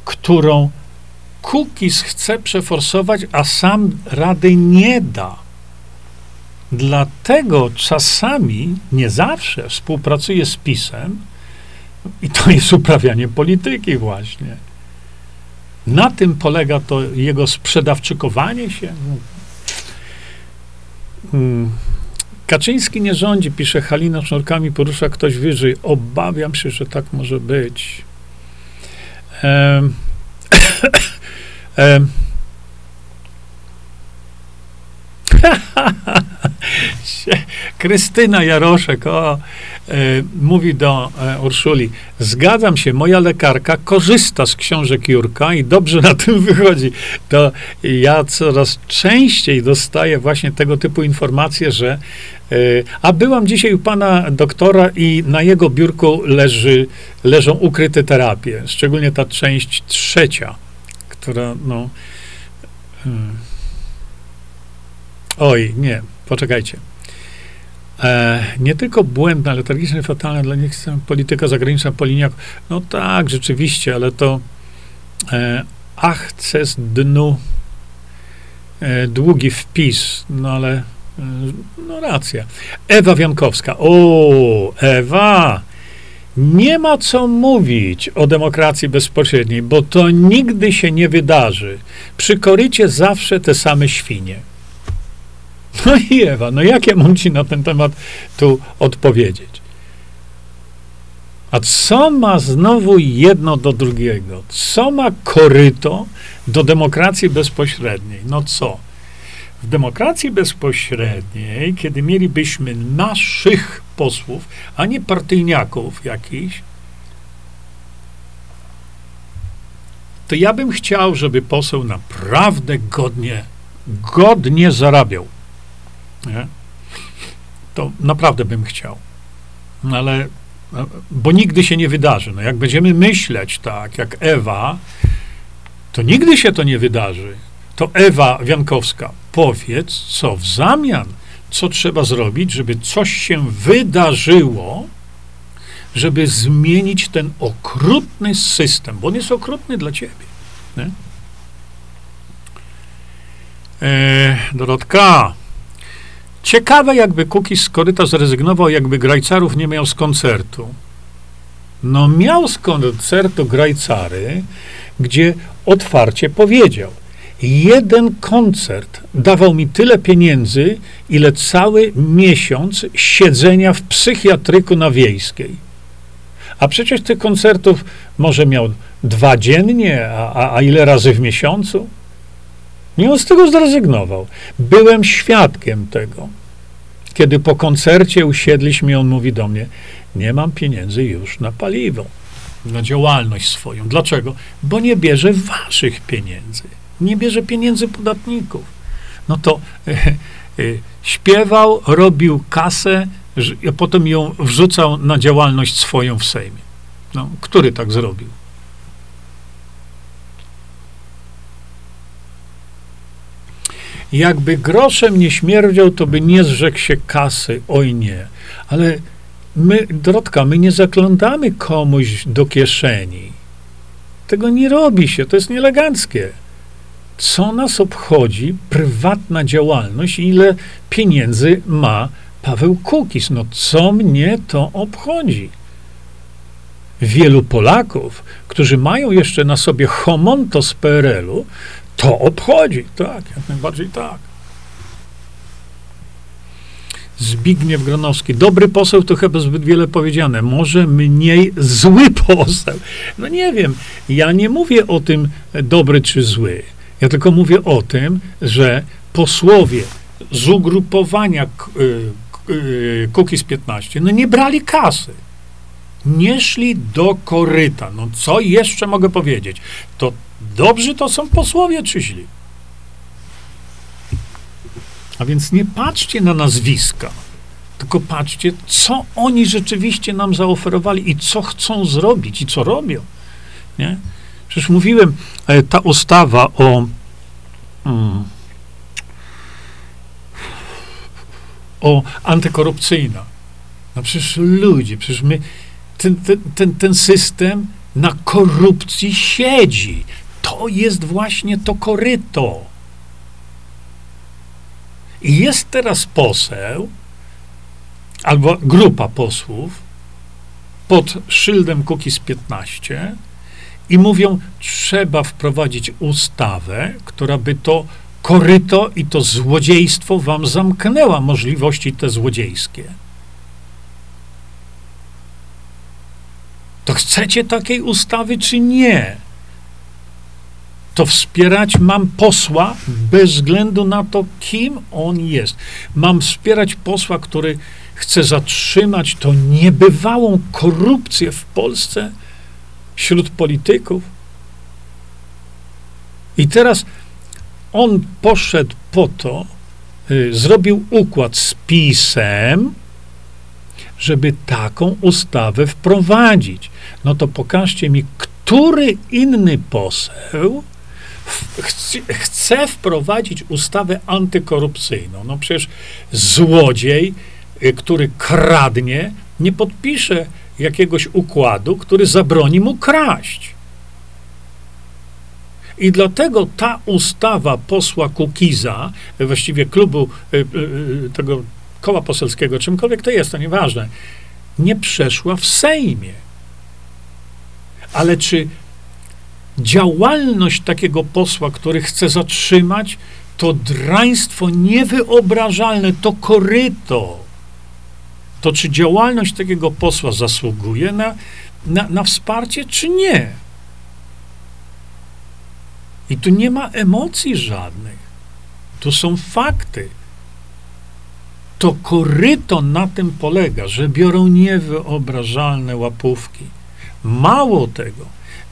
którą Kukis chce przeforsować, a sam rady nie da. Dlatego czasami, nie zawsze, współpracuje z PiSem i to jest uprawianie polityki właśnie. Na tym polega to jego sprzedawczykowanie się. Hmm. Kaczyński nie rządzi, pisze Halina sznurkami, porusza ktoś wyżej. Obawiam się, że tak może być. Um, um. (coughs) (laughs) Krystyna Jaroszek o, e, mówi do e, Urszuli, zgadzam się, moja lekarka korzysta z książek Jurka i dobrze na tym wychodzi. To ja coraz częściej dostaję właśnie tego typu informacje, że e, a byłam dzisiaj u pana doktora i na jego biurku leży, leżą ukryte terapie, szczególnie ta część trzecia, która no... Hmm. Oj, nie, poczekajcie. E, nie tylko błędna, letargiczna, fatalna dla nich polityka zagraniczna po liniach. No tak, rzeczywiście, ale to e, achces dnu e, długi wpis, no ale e, no racja. Ewa Wiankowska. O, Ewa! Nie ma co mówić o demokracji bezpośredniej, bo to nigdy się nie wydarzy. Przy korycie zawsze te same świnie. (laughs) No i Ewa, no jak ja mam ci na ten temat tu odpowiedzieć? A co ma znowu jedno do drugiego? Co ma koryto do demokracji bezpośredniej? No co? W demokracji bezpośredniej, kiedy mielibyśmy naszych posłów, a nie partyjniaków jakichś, to ja bym chciał, żeby poseł naprawdę godnie, godnie zarabiał nie? to naprawdę bym chciał. No ale, bo nigdy się nie wydarzy. No jak będziemy myśleć tak, jak Ewa, to nigdy się to nie wydarzy. To Ewa Wiankowska, powiedz, co w zamian, co trzeba zrobić, żeby coś się wydarzyło, żeby zmienić ten okrutny system, bo on jest okrutny dla ciebie. Nie? E, Dorotka, Ciekawe, jakby Kukiz z koryta zrezygnował, jakby Grajcarów nie miał z koncertu. No miał z koncertu Grajcary, gdzie otwarcie powiedział, jeden koncert dawał mi tyle pieniędzy, ile cały miesiąc siedzenia w psychiatryku na Wiejskiej. A przecież tych koncertów może miał dwa dziennie, a, a, a ile razy w miesiącu? Nie z tego zrezygnował. Byłem świadkiem tego. Kiedy po koncercie usiedliśmy, on mówi do mnie: Nie mam pieniędzy już na paliwo, na działalność swoją. Dlaczego? Bo nie bierze waszych pieniędzy. Nie bierze pieniędzy podatników. No to e, e, śpiewał, robił kasę, a potem ją wrzucał na działalność swoją w Sejmie. No, który tak zrobił? Jakby groszem nie śmierdział, to by nie zrzekł się kasy. Oj nie. Ale my, Drodka, my nie zaglądamy komuś do kieszeni. Tego nie robi się, to jest nieeleganckie. Co nas obchodzi prywatna działalność, ile pieniędzy ma Paweł Kukis? No co mnie to obchodzi? Wielu Polaków, którzy mają jeszcze na sobie homonto z PRL-u, to obchodzi, tak, jak najbardziej tak. Zbigniew Gronowski. Dobry poseł to chyba zbyt wiele powiedziane. Może mniej zły poseł. No nie wiem. Ja nie mówię o tym dobry czy zły. Ja tylko mówię o tym, że posłowie z ugrupowania Kukiz 15 no nie brali kasy. Nie szli do koryta. No co jeszcze mogę powiedzieć? To Dobrzy to są posłowie czy źli? A więc nie patrzcie na nazwiska, tylko patrzcie, co oni rzeczywiście nam zaoferowali i co chcą zrobić i co robią. Nie? Przecież mówiłem, e, ta ustawa o. Hmm, o antykorupcyjna. No przecież ludzie, przecież my, ten, ten, ten, ten system na korupcji siedzi to jest właśnie to koryto. I jest teraz poseł, albo grupa posłów pod szyldem Kukiz 15 i mówią, trzeba wprowadzić ustawę, która by to koryto i to złodziejstwo wam zamknęła możliwości te złodziejskie. To chcecie takiej ustawy, czy nie? To wspierać mam posła bez względu na to, kim on jest. Mam wspierać posła, który chce zatrzymać tą niebywałą korupcję w Polsce wśród polityków. I teraz on poszedł po to, y, zrobił układ z PiSem, żeby taką ustawę wprowadzić. No to pokażcie mi, który inny poseł chce, wprowadzić ustawę antykorupcyjną. No przecież złodziej, y, który kradnie, nie podpisze jakiegoś układu, który zabroni mu kraść. I dlatego ta ustawa posła Kukiza, właściwie klubu y, tego koła poselskiego, czymkolwiek to jest, to nieważne, nie przeszła w Sejmie. Ale czy działalność takiego posła, który chce zatrzymać, to draństwo niewyobrażalne, to koryto, to czy działalność takiego posła zasługuje na, na, na wsparcie, czy nie? I tu nie ma emocji żadnych. Tu są fakty to koryto na tym polega, że biorą niewyobrażalne łapówki. Mało tego,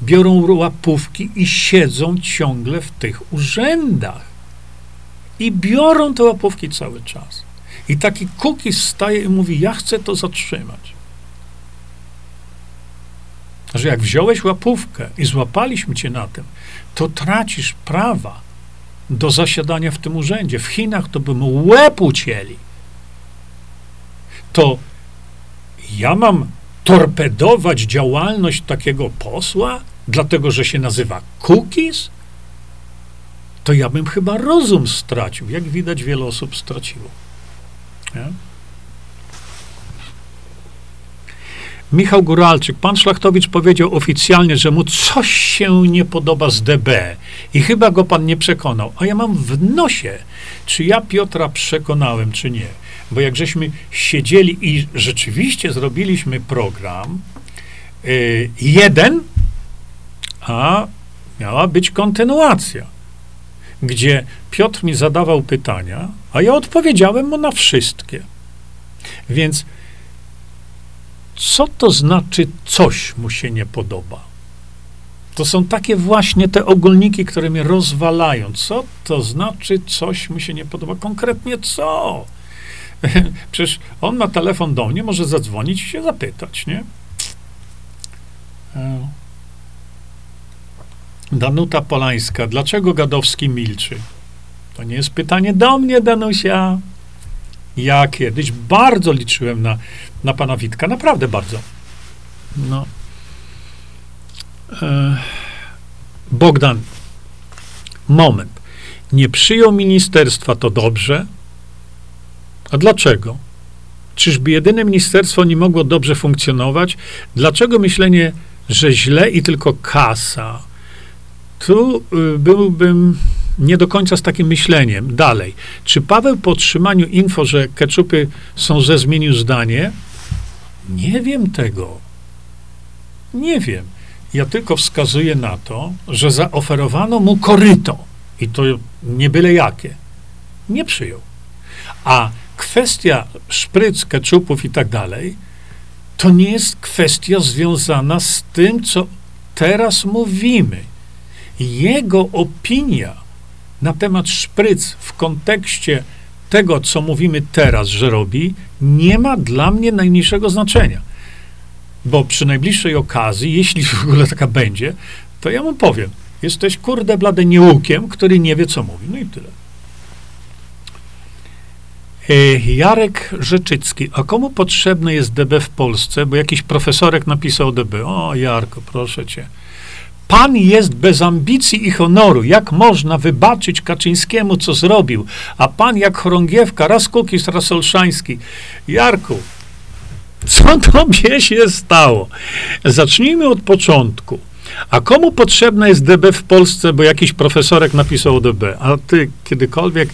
biorą łapówki i siedzą ciągle w tych urzędach. I biorą te łapówki cały czas. I taki kuki staje i mówi: Ja chcę to zatrzymać. Że jak wziąłeś łapówkę i złapaliśmy cię na tym, to tracisz prawa do zasiadania w tym urzędzie. W Chinach to by mu łeb ucięli to ja mam torpedować działalność takiego posła, dlatego że się nazywa cookies? To ja bym chyba rozum stracił. Jak widać, wiele osób straciło. Nie? Michał Góralczyk, pan Szlachtowicz powiedział oficjalnie, że mu coś się nie podoba z DB i chyba go pan nie przekonał. A ja mam w nosie, czy ja Piotra przekonałem, czy nie. Bo jak żeśmy siedzieli i rzeczywiście zrobiliśmy program y, jeden, a miała być kontynuacja, gdzie Piotr mi zadawał pytania, a ja odpowiedziałem mu na wszystkie. Więc co to znaczy coś mu się nie podoba? To są takie właśnie te ogólniki, które mnie rozwalają. Co to znaczy coś mu się nie podoba? Konkretnie co? (laughs) Przecież on ma telefon do mnie, może zadzwonić i się zapytać, nie? E. Danuta Polańska. Dlaczego Gadowski milczy? To nie jest pytanie do mnie, Danusia. Ja kiedyś bardzo liczyłem na, na pana Witka, naprawdę bardzo. No. E, Bogdan, moment. Nie przyjął ministerstwa, to dobrze, a dlaczego? Czyżby jedyne ministerstwo nie mogło dobrze funkcjonować? Dlaczego myślenie, że źle i tylko kasa? Tu y, byłbym nie do końca z takim myśleniem. Dalej. Czy Paweł po otrzymaniu info, że keczupy są ze zmienił zdanie? Nie wiem tego. Nie wiem. Ja tylko wskazuję na to, że zaoferowano mu koryto. I to nie byle jakie. Nie przyjął. A kwestia szpryc, keczupów i tak dalej, to nie jest kwestia związana z tym, co teraz mówimy. Jego opinia na temat szpryc w kontekście tego, co mówimy teraz, że robi, nie ma dla mnie najmniejszego znaczenia. Bo przy najbliższej okazji, jeśli w ogóle taka będzie, to ja mu powiem, jesteś kurde blade niełukiem, który nie wie, co mówi. No i tyle. E, Jarek Rzeczycki. A komu potrzebny jest DB w Polsce? Bo jakiś profesorek napisał DB. O, Jarko, proszę cię. Pan jest bez ambicji i honoru. Jak można wybaczyć Kaczyńskiemu, co zrobił? A pan jak chorągiewka, raz Kukis, raz Olszański. Jarku, co tobie się stało? Zacznijmy od początku. A komu potrzebna jest DB w Polsce, bo jakiś profesorek napisał o DB? A ty kiedykolwiek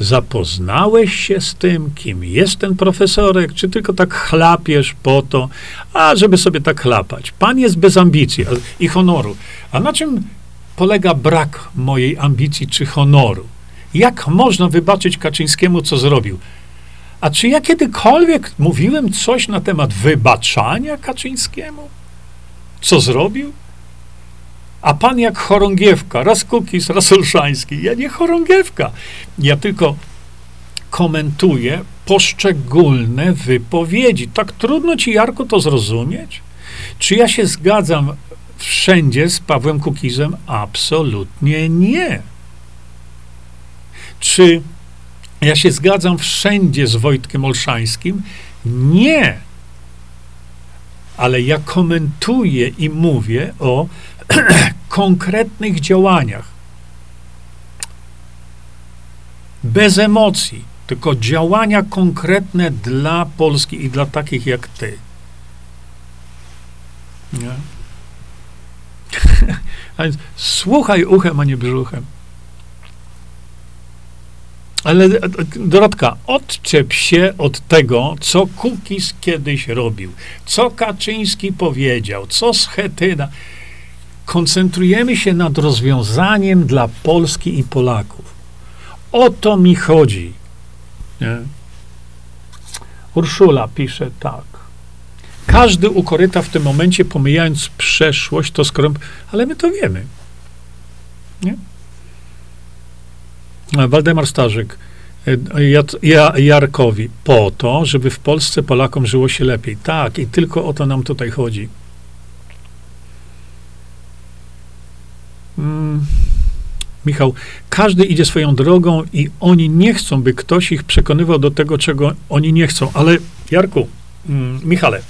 zapoznałeś się z tym, kim jest ten profesorek, czy tylko tak chlapiesz po to, a żeby sobie tak chlapać? Pan jest bez ambicji i honoru. A na czym polega brak mojej ambicji czy honoru? Jak można wybaczyć Kaczyńskiemu, co zrobił? A czy ja kiedykolwiek mówiłem coś na temat wybaczania Kaczyńskiemu? Co zrobił? A pan jak chorągiewka, raz Kukis, raz Olszański. Ja nie chorągiewka. Ja tylko komentuję poszczególne wypowiedzi. Tak trudno ci, Jarku, to zrozumieć? Czy ja się zgadzam wszędzie z Pawłem Kukizem? Absolutnie nie. Czy ja się zgadzam wszędzie z Wojtkiem Olszańskim? Nie. Ale ja komentuję i mówię o (clears throat) konkretnych działaniach. Bez emocji, tylko działania konkretne dla Polski i dla takich jak ty. Nie? (laughs) A więc słuchaj uchem, a nie brzuchem. Ale Dorotka, odczep się od tego, co Kukis kiedyś robił, co Kaczyński powiedział, co Schetyna. Koncentrujemy się nad rozwiązaniem dla Polski i Polaków. O to mi chodzi. Nie? Urszula pisze tak. Każdy ukoryta w tym momencie, pomijając przeszłość, to skrąb, ale my to wiemy. Nie? Waldemar Starzyk, e, Jarkowi, po to, żeby w Polsce Polakom żyło się lepiej. Tak, i tylko o to nam tutaj chodzi. Hmm. Michał, każdy idzie swoją drogą i oni nie chcą, by ktoś ich przekonywał do tego, czego oni nie chcą. Ale Jarku, mm, Michale,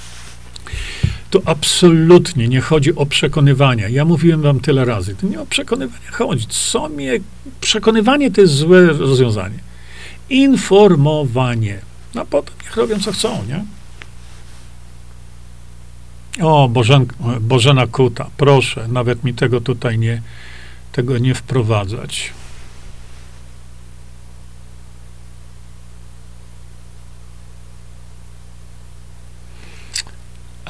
tu absolutnie nie chodzi o przekonywania. Ja mówiłem wam tyle razy. To nie o przekonywania chodzi. Co mnie... Przekonywanie to jest złe rozwiązanie. Informowanie. No potem niech robią, co chcą, nie? O, Bożen, Bożena Kuta, proszę, nawet mi tego tutaj nie, tego nie wprowadzać.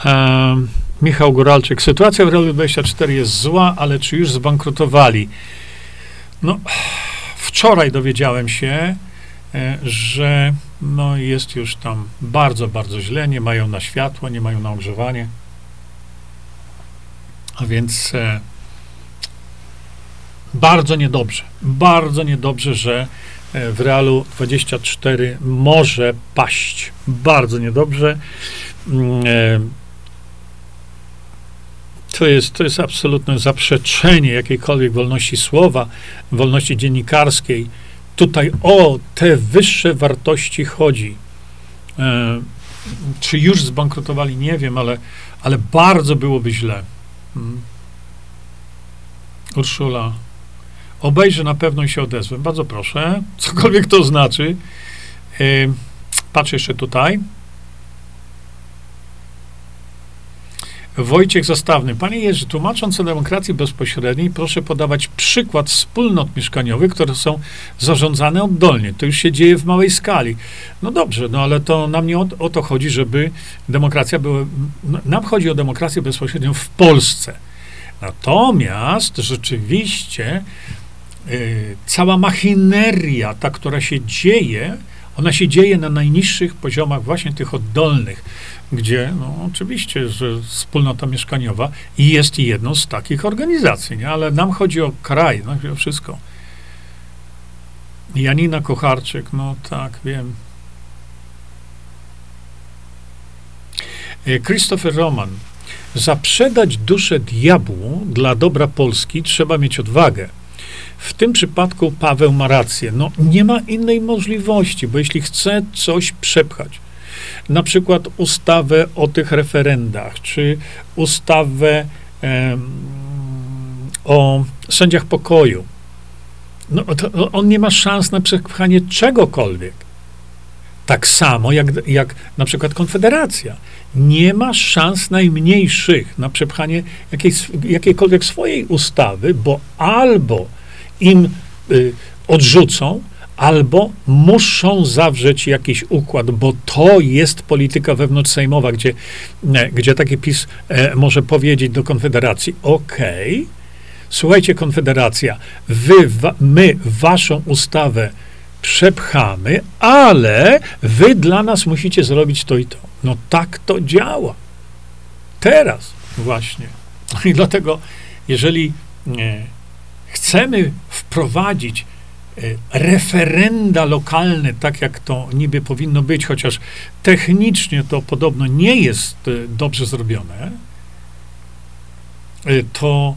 E, Michał Góralczyk. Sytuacja w Realu 24 jest zła, ale czy już zbankrutowali? No, wczoraj dowiedziałem się, e, że no, jest już tam bardzo, bardzo źle. Nie mają na światło, nie mają na ogrzewanie. A więc e, bardzo niedobrze. Bardzo niedobrze, że e, w Realu 24 może paść. Bardzo niedobrze. Mm, e, to jest, to jest absolutne zaprzeczenie jakiejkolwiek wolności słowa, wolności dziennikarskiej. Tutaj o te wyższe wartości chodzi. E, czy już zbankrutowali, nie wiem, ale, ale bardzo byłoby źle. Hmm. Urszula. Obejrzę na pewno i się odezwę. Bardzo proszę. Cokolwiek to znaczy. E, patrzę jeszcze tutaj. Wojciech Zastawny. Panie Jerzy, tłumacząc o demokracji bezpośredniej, proszę podawać przykład wspólnot mieszkaniowych, które są zarządzane oddolnie. To już się dzieje w małej skali. No dobrze, no ale to nam nie o, o to chodzi, żeby demokracja była. Nam chodzi o demokrację bezpośrednią w Polsce. Natomiast rzeczywiście y, cała machineria, ta, która się dzieje, ona się dzieje na najniższych poziomach, właśnie tych oddolnych gdzie no, oczywiście, że wspólnota mieszkaniowa jest jedną z takich organizacji, nie? ale nam chodzi o kraj, no, o wszystko. Janina Kocharczyk, no tak, wiem. E, Christopher Roman. Zaprzedać duszę diabłu dla dobra Polski trzeba mieć odwagę. W tym przypadku Paweł ma rację. No, nie ma innej możliwości, bo jeśli chce coś przepchać, na przykład ustawę o tych referendach, czy ustawę o sędziach pokoju. No, on nie ma szans na przepchanie czegokolwiek. Tak samo jak, jak na przykład Konfederacja. Nie ma szans najmniejszych na przepchanie jakiejś, jakiejkolwiek swojej ustawy, bo albo im y, odrzucą, albo muszą zawrzeć jakiś układ, bo to jest polityka wewnątrzsejmowa, gdzie, nie, gdzie taki PiS e, może powiedzieć do Konfederacji, okay, słuchajcie Konfederacja, wy, wa, my waszą ustawę przepchamy, ale wy dla nas musicie zrobić to i to. No tak to działa. Teraz właśnie. (laughs) I dlatego, jeżeli nie, chcemy wprowadzić e, referenda lokalne, tak jak to niby powinno być, chociaż technicznie to podobno nie jest e, dobrze zrobione, e, to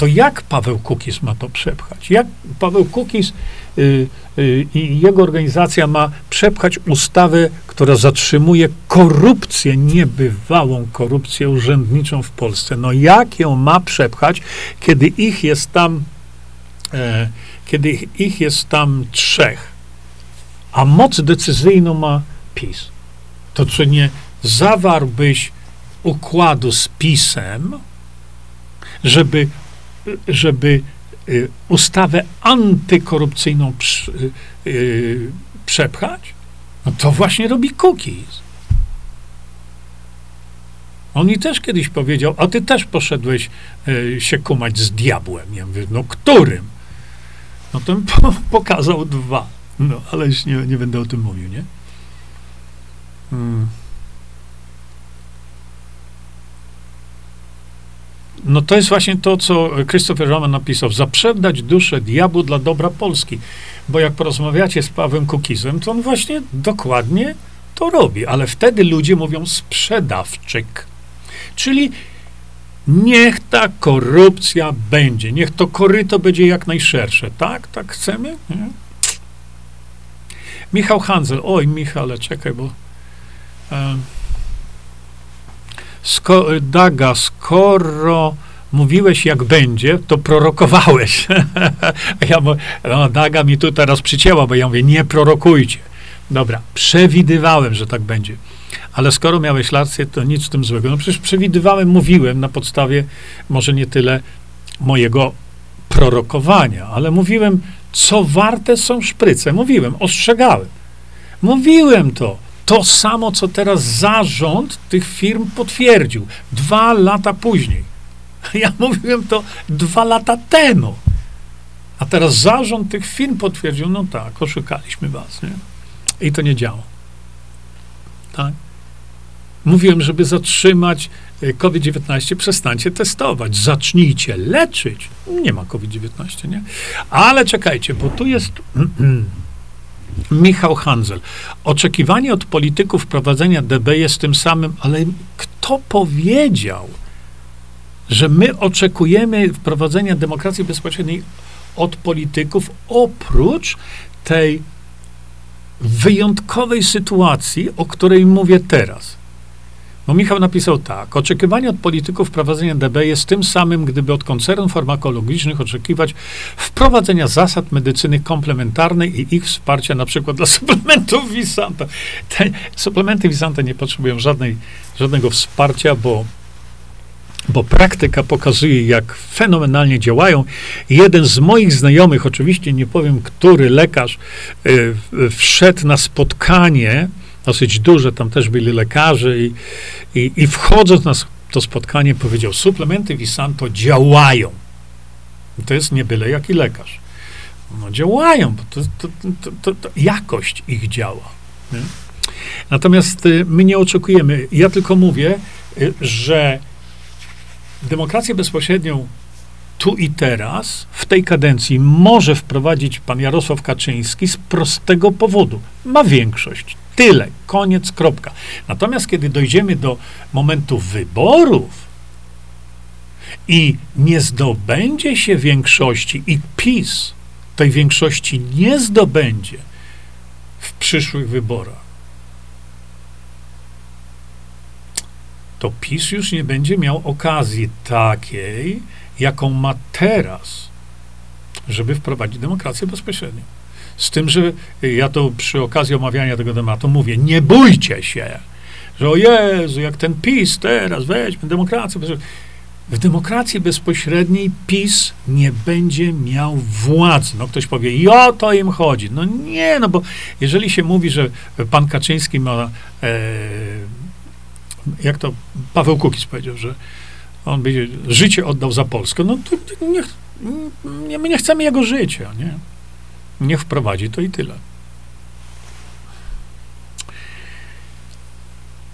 to jak Paweł Kukiz ma to przepchać? Jak Paweł Kukiz y, y, i jego organizacja ma przepchać ustawę, która zatrzymuje korupcję, niebywałą korupcję urzędniczą w Polsce? No jak ją ma przepchać, kiedy ich jest tam, e, kiedy ich jest tam trzech, a moc decyzyjną ma PiS? To czy nie zawarłbyś układu z PiSem, żeby żeby y, ustawę antykorupcyjną y, y, przepchać? No to właśnie robi Cookies. On mi też kiedyś powiedział, a ty też poszedłeś się kumać z diabłem. Ja mówię, no którym? No to (laughs) po, pokazał dwa. No, ale już nie, nie będę o tym mówił, nie? Hmm. No to jest właśnie to, co Christopher Roman napisał. Zaprzedać duszę diabłu dla dobra Polski. Bo jak porozmawiacie z Pawłem Kukizem, to on właśnie dokładnie to robi. Ale wtedy ludzie mówią sprzedawczyk. Czyli niech ta korupcja będzie. Niech to koryto będzie jak najszersze. Tak? Tak chcemy? Nie? Michał Handzel. Oj, Michale, czekaj, bo... Sko Daga, skoro mówiłeś jak będzie, to prorokowałeś. (laughs) ja no, Daga mi tu teraz przycięła, bo ja mówię, nie prorokujcie. Dobra, przewidywałem, że tak będzie. Ale skoro miałeś rację, to nic w tym złego. No przecież przewidywałem, mówiłem na podstawie może nie tyle mojego prorokowania, ale mówiłem, co warte są szpryce. Mówiłem, ostrzegałem. Mówiłem to to samo, co teraz zarząd tych firm potwierdził. Dwa lata później. (laughs) Ja mówiłem to dwa lata temu. A teraz zarząd tych firm potwierdził, no tak, oszukaliśmy was, nie? I to nie działa. Tak? Mówiłem, żeby zatrzymać e, COVID-19, przestańcie testować, zacznijcie leczyć. Nie ma COVID-19, nie? Ale czekajcie, bo tu jest (clears throat) Michał Handzel. Oczekiwanie od polityków wprowadzenia DB jest tym samym, ale kto powiedział, że my oczekujemy wprowadzenia demokracji bezpośredniej od polityków oprócz tej wyjątkowej sytuacji, o której mówię teraz. Bo Michał napisał tak. Oczekiwanie od polityków wprowadzenia DB jest tym samym, gdyby od koncernów farmakologicznych oczekiwać wprowadzenia zasad medycyny komplementarnej i ich wsparcia na przykład dla (laughs) suplementów Visanta. Te suplementy Visanta nie potrzebują żadnej, żadnego wsparcia, bo bo praktyka pokazuje, jak fenomenalnie działają. Jeden z moich znajomych, oczywiście nie powiem, który lekarz, y, wszedł na spotkanie dosyć duże, tam też byli lekarze i, i, i wchodząc na to spotkanie powiedział, suplementy Visanto działają. To jest nie byle jaki lekarz. No działają, bo to, to, to, to jakość ich działa. Nie? Natomiast y, my nie oczekujemy, ja tylko mówię, y, że demokrację bezpośrednią tu i teraz, w tej kadencji, może wprowadzić pan Jarosław Kaczyński z prostego powodu. Ma większość. Tyle, koniec, kropka. Natomiast kiedy dojdziemy do momentu wyborów i nie zdobędzie się większości, i PiS tej większości nie zdobędzie w przyszłych wyborach, to PiS już nie będzie miał okazji takiej, jaką ma teraz, żeby wprowadzić demokrację bezpośrednią. Z tym, że ja to przy okazji omawiania tego tematu mówię, nie bójcie się, że o Jezu, jak ten PiS teraz, weźmy demokrację. W demokracji bezpośredniej PiS nie będzie miał władzy. No ktoś powie, i o to im chodzi. No nie, no bo jeżeli się mówi, że pan Kaczyński ma, e, jak to Paweł Kukiz powiedział, że on będzie życie oddał za Polskę, no to niech, nie, my nie chcemy jego życia, nie? Niech wprowadzi to i tyle.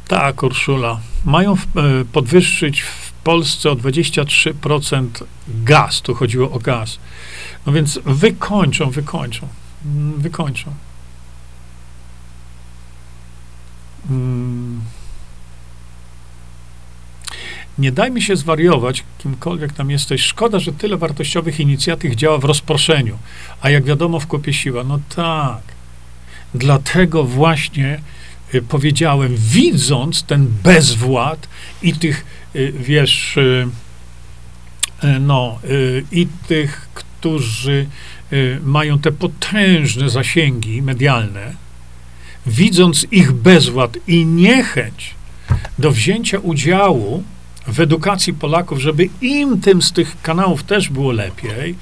Tak, Urszula. Mają e, podwyższyć w Polsce o 23% gaz. Tu chodziło o gaz. No więc wykończą, wykończą. Mm, wykończą. Hmm. Nie dajmy się zwariować, kimkolwiek tam jesteś. Szkoda, że tyle wartościowych inicjatyw działa w rozproszeniu, a jak wiadomo, w kopie siła. No tak. Dlatego właśnie y, powiedziałem, widząc ten bezwład i tych, y, wiesz, y, no, i tych, którzy mają te potężne zasięgi medialne, widząc ich bezwład i niechęć do wzięcia udziału w edukacji Polaków, żeby im tym z tych kanałów też było lepiej,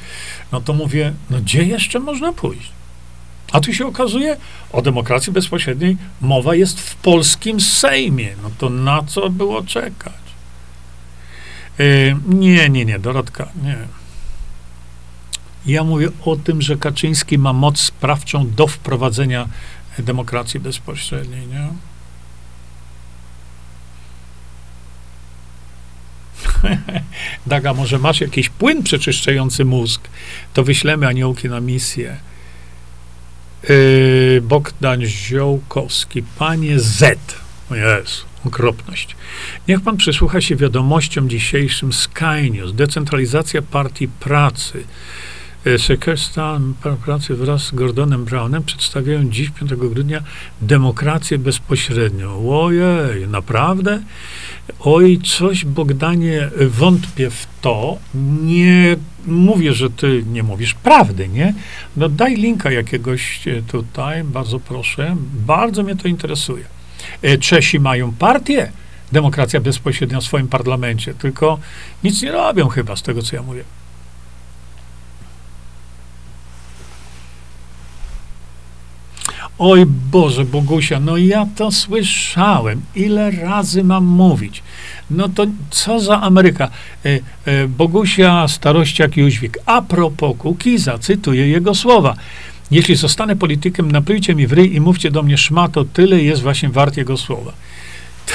no to mówię, no gdzie jeszcze można pójść? A tu się okazuje, o demokracji bezpośredniej mowa jest w polskim Sejmie. No to na co było czekać? Yy, nie, nie, nie, Dorotka, nie. Ja mówię o tym, że Kaczyński ma moc sprawczą do wprowadzenia demokracji bezpośredniej, nie? (laughs) Daga, może masz jakiś płyn przeczyszczający mózg, to wyślemy aniołki na misję. Yy, Bogdan Ziołkowski, panie Z. O Jezu, okropność. Niech pan przysłucha się wiadomościom dzisiejszym Sky News. Decentralizacja partii pracy. Sekretarz pracy wraz z Gordonem Brownem przedstawiają dziś, 5 grudnia, demokrację bezpośrednią. Ojej, naprawdę? Oj, coś, Bogdanie, wątpię w to. Nie mówię, że ty nie mówisz prawdy, nie? No daj linka jakiegoś e, tutaj, bardzo proszę. Bardzo mnie to interesuje. E, Czesi mają partię, demokracja bezpośrednia w swoim parlamencie, tylko nic nie robią chyba z tego, co ja mówię. Oj Boże, Bogusia, no ja to słyszałem. Ile razy mam mówić? No to co za Ameryka? E, e, Bogusia Starościak Jóźwik. A propos Kukiza, cytuję jego słowa. Jeśli zostanę politykiem, naplujcie mi w ryj i mówcie do mnie szmato, tyle jest właśnie wart jego słowa.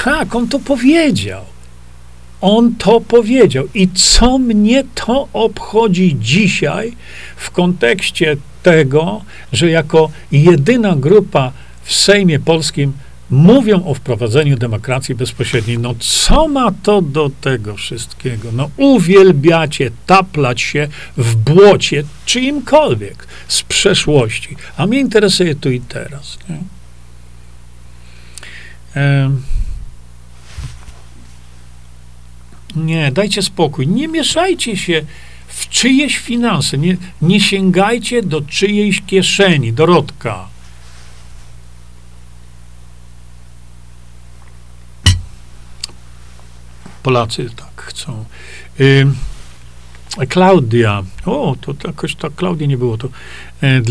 Tak, on to powiedział. On to powiedział. I co mnie to obchodzi dzisiaj w kontekście tego, że jako jedyna grupa w Sejmie Polskim mówią o wprowadzeniu demokracji bezpośredniej. No co ma to do tego wszystkiego? No uwielbiacie taplać się w błocie czyimkolwiek z przeszłości, a mnie interesuje tu i teraz. Nie? Nie, dajcie spokój, nie mieszajcie się w czyjeś finanse. Nie, nie sięgajcie do czyjejś kieszeni, Dorotka. Polacy tak chcą. Klaudia. O, to jakoś ta Klaudia nie było to. Y,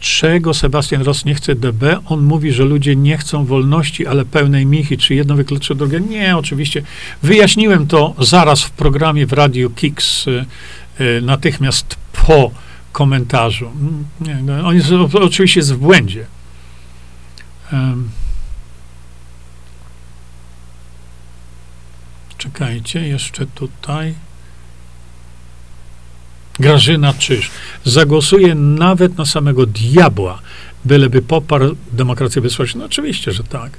dlaczego Sebastian Ross nie chce DB? On mówi, że ludzie nie chcą wolności, ale pełnej michy. Czy jedno wyklucza drugą? Nie, oczywiście. Wyjaśniłem to zaraz w programie w Radio Kix y, Y, natychmiast po komentarzu. Nie, no, on jest oczywiście jest w błędzie. Czekajcie, jeszcze tutaj. Grażyna Czyż. Zagłosuje nawet na samego diabła, byleby poparł demokrację bezpośrednią. No, oczywiście, że tak.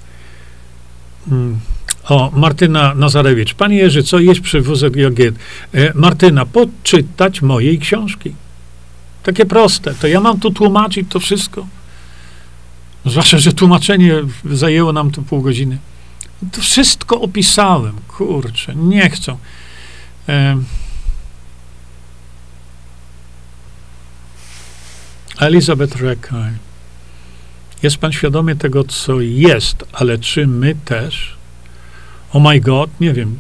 Hmm. O, Martyna Nazarewicz. Panie Jerzy, co jest przy WZJG? E, Martyna, poczytać mojej książki. Takie proste. To ja mam tu tłumaczyć to wszystko. Zwłaszcza, że tłumaczenie zajęło nam tu pół godziny. To wszystko opisałem. Kurczę, nie chcą. E, Elizabeth Rekaj. Jest pan świadomy tego, co jest, ale czy my też? Oh my God, nie wiem.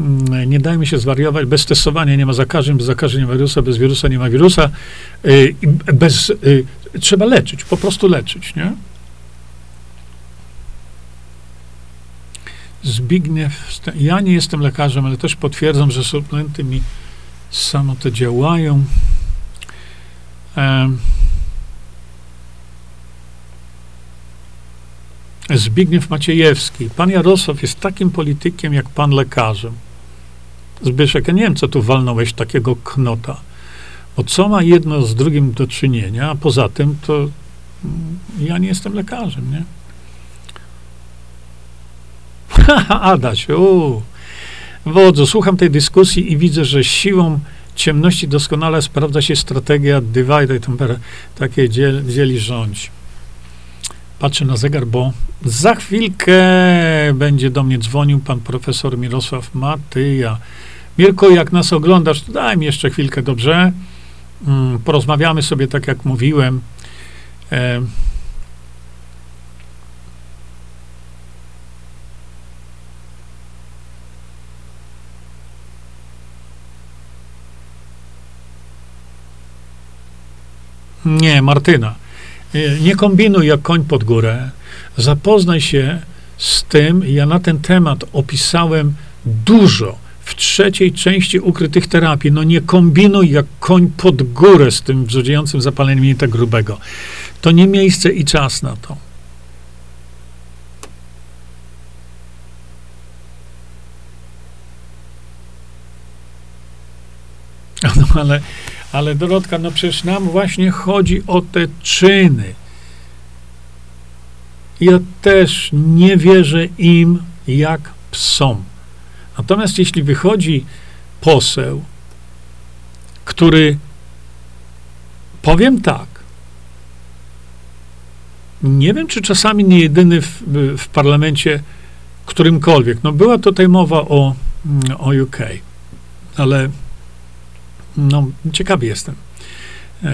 Mm, nie dajmy się zwariować. Bez testowania nie ma zakażeń, bez ma wirusa, bez wirusa nie ma wirusa. Y, bez, y, trzeba leczyć, po prostu leczyć, nie? Zbigniew, ja nie jestem lekarzem, ale też potwierdzam, że suplementy mi samo to działają. Zbigniew Maciejewski. Pan Jarosław jest takim politykiem, jak pan lekarzem. Zbyszek, ja nie wiem, co tu walnąłeś takiego knota. Bo co ma jedno z drugim do czynienia, a poza tym to mm, ja nie jestem lekarzem, nie? (laughs) Adaś, uuu. Wodzu, słucham tej dyskusji i widzę, że siłą ciemności doskonale sprawdza się strategia divide and takie dziel, dzieli rządź. Patrzę na zegar, bo za chwilkę będzie do mnie dzwonił pan profesor Mirosław Matyja. Mirko, jak nas oglądasz, daj mi jeszcze chwilkę, dobrze? Mm, porozmawiamy sobie, tak jak mówiłem. E, Nie, Martyna. Nie kombinuj jak koń pod górę. Zapoznaj się z tym. Ja na ten temat opisałem dużo w trzeciej części ukrytych terapii. No nie kombinuj jak koń pod górę z tym wrzodziejącym zapaleniem nie tak grubego. To nie miejsce i czas na to. (laughs) No ale ale Dorotka, no przecież nam właśnie chodzi o te czyny. Ja też nie wierzę im jak psom. Natomiast jeśli wychodzi poseł, który, powiem tak, nie wiem, czy czasami nie jedyny w, w parlamencie którymkolwiek. No była tutaj mowa o, o UK, ale no, ciekawy jestem. E,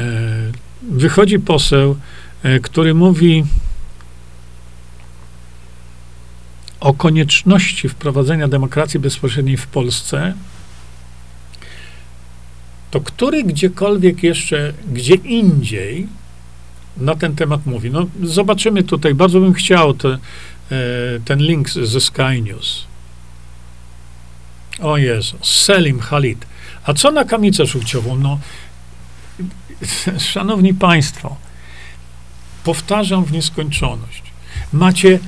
wychodzi poseł, e, który mówi o konieczności wprowadzenia demokracji bezpośredniej w Polsce, to który gdziekolwiek jeszcze, gdzie indziej na ten temat mówi? No, zobaczymy tutaj, bardzo bym chciał te, e, ten link ze Sky News. O Jezu, Selim Khalid. A co na kamicę żółciową? No, szanowni państwo, powtarzam w nieskończoność. Macie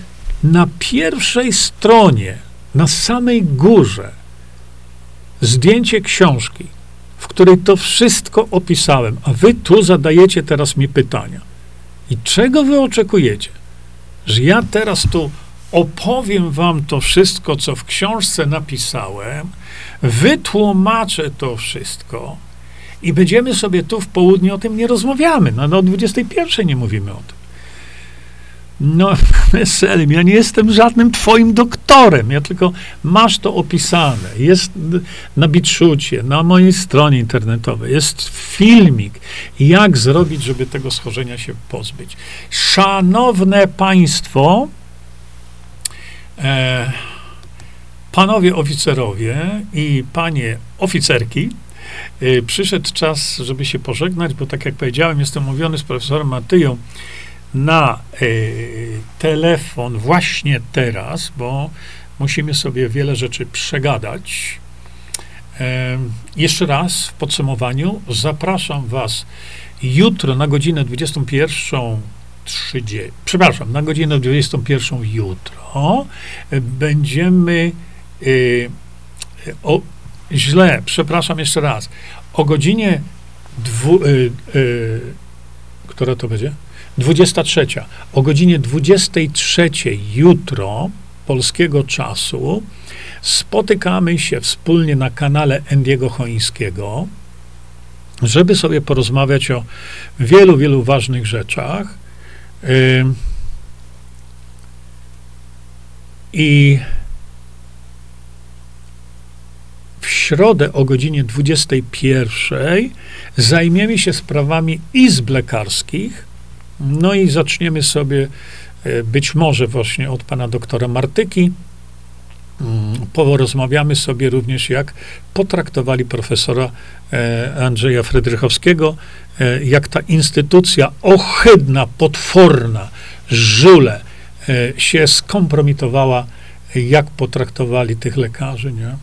na pierwszej stronie, na samej górze, zdjęcie książki, w której to wszystko opisałem, a wy tu zadajecie teraz mi pytania. I czego wy oczekujecie? Że ja teraz tu opowiem wam to wszystko, co w książce napisałem, wytłumaczę to wszystko i będziemy sobie tu w południe o tym nie rozmawiamy. No, no o 21 nie mówimy o tym. No, (laughs) Selim, ja nie jestem żadnym twoim doktorem, ja tylko masz to opisane. Jest na Bitshucie, na mojej stronie internetowej, jest filmik, jak zrobić, żeby tego schorzenia się pozbyć. Szanowne państwo, e, panowie oficerowie i panie oficerki, e, przyszedł czas, żeby się pożegnać, bo tak jak powiedziałem, jestem mówiony z profesorem Matyją na e, telefon właśnie teraz, bo musimy sobie wiele rzeczy przegadać. E, jeszcze raz w podsumowaniu zapraszam Was jutro na godzinę 21 30, przepraszam, na godzinę 21 jutro będziemy y, o, źle, przepraszam jeszcze raz, o godzinie dwu, y, y, która to będzie? 23. O godzinie 23 jutro polskiego czasu spotykamy się wspólnie na kanale Endiego Chońskiego, żeby sobie porozmawiać o wielu, wielu ważnych rzeczach. I w środę o godzinie 21 zajmiemy się sprawami izb lekarskich. No i zaczniemy sobie e, być może właśnie od pana doktora Martyki. Mm, Porozmawiamy sobie również, jak potraktowali profesora e, Andrzeja Frydrychowskiego, jak ta instytucja ohydna, potworna, żule e, się skompromitowała, jak potraktowali tych lekarzy, nie?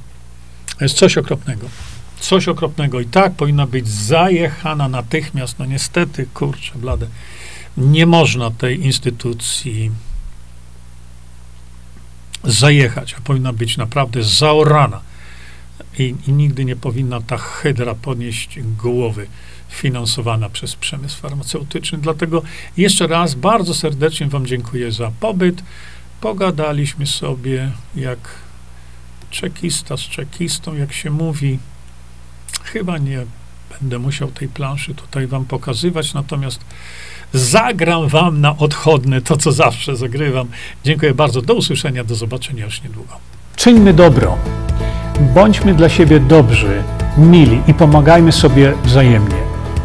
To jest coś okropnego. Coś okropnego. I tak powinna być zajechana natychmiast. No niestety, kurczę, blade. Nie można tej instytucji zajechać, a powinna być naprawdę zaorana. I, I nigdy nie powinna ta hydra podnieść głowy finansowana przez przemysł farmaceutyczny. Dlatego jeszcze raz bardzo serdecznie Wam dziękuję za pobyt. Pogadaliśmy sobie jak czekista z czekistą, jak się mówi. Chyba nie będę musiał tej planszy tutaj Wam pokazywać, natomiast zagram Wam na odchodne to, co zawsze zagrywam. Dziękuję bardzo. Do usłyszenia, do zobaczenia już niedługo. Czyńmy dobro. Bądźmy dla siebie dobrzy, mili i pomagajmy sobie wzajemnie.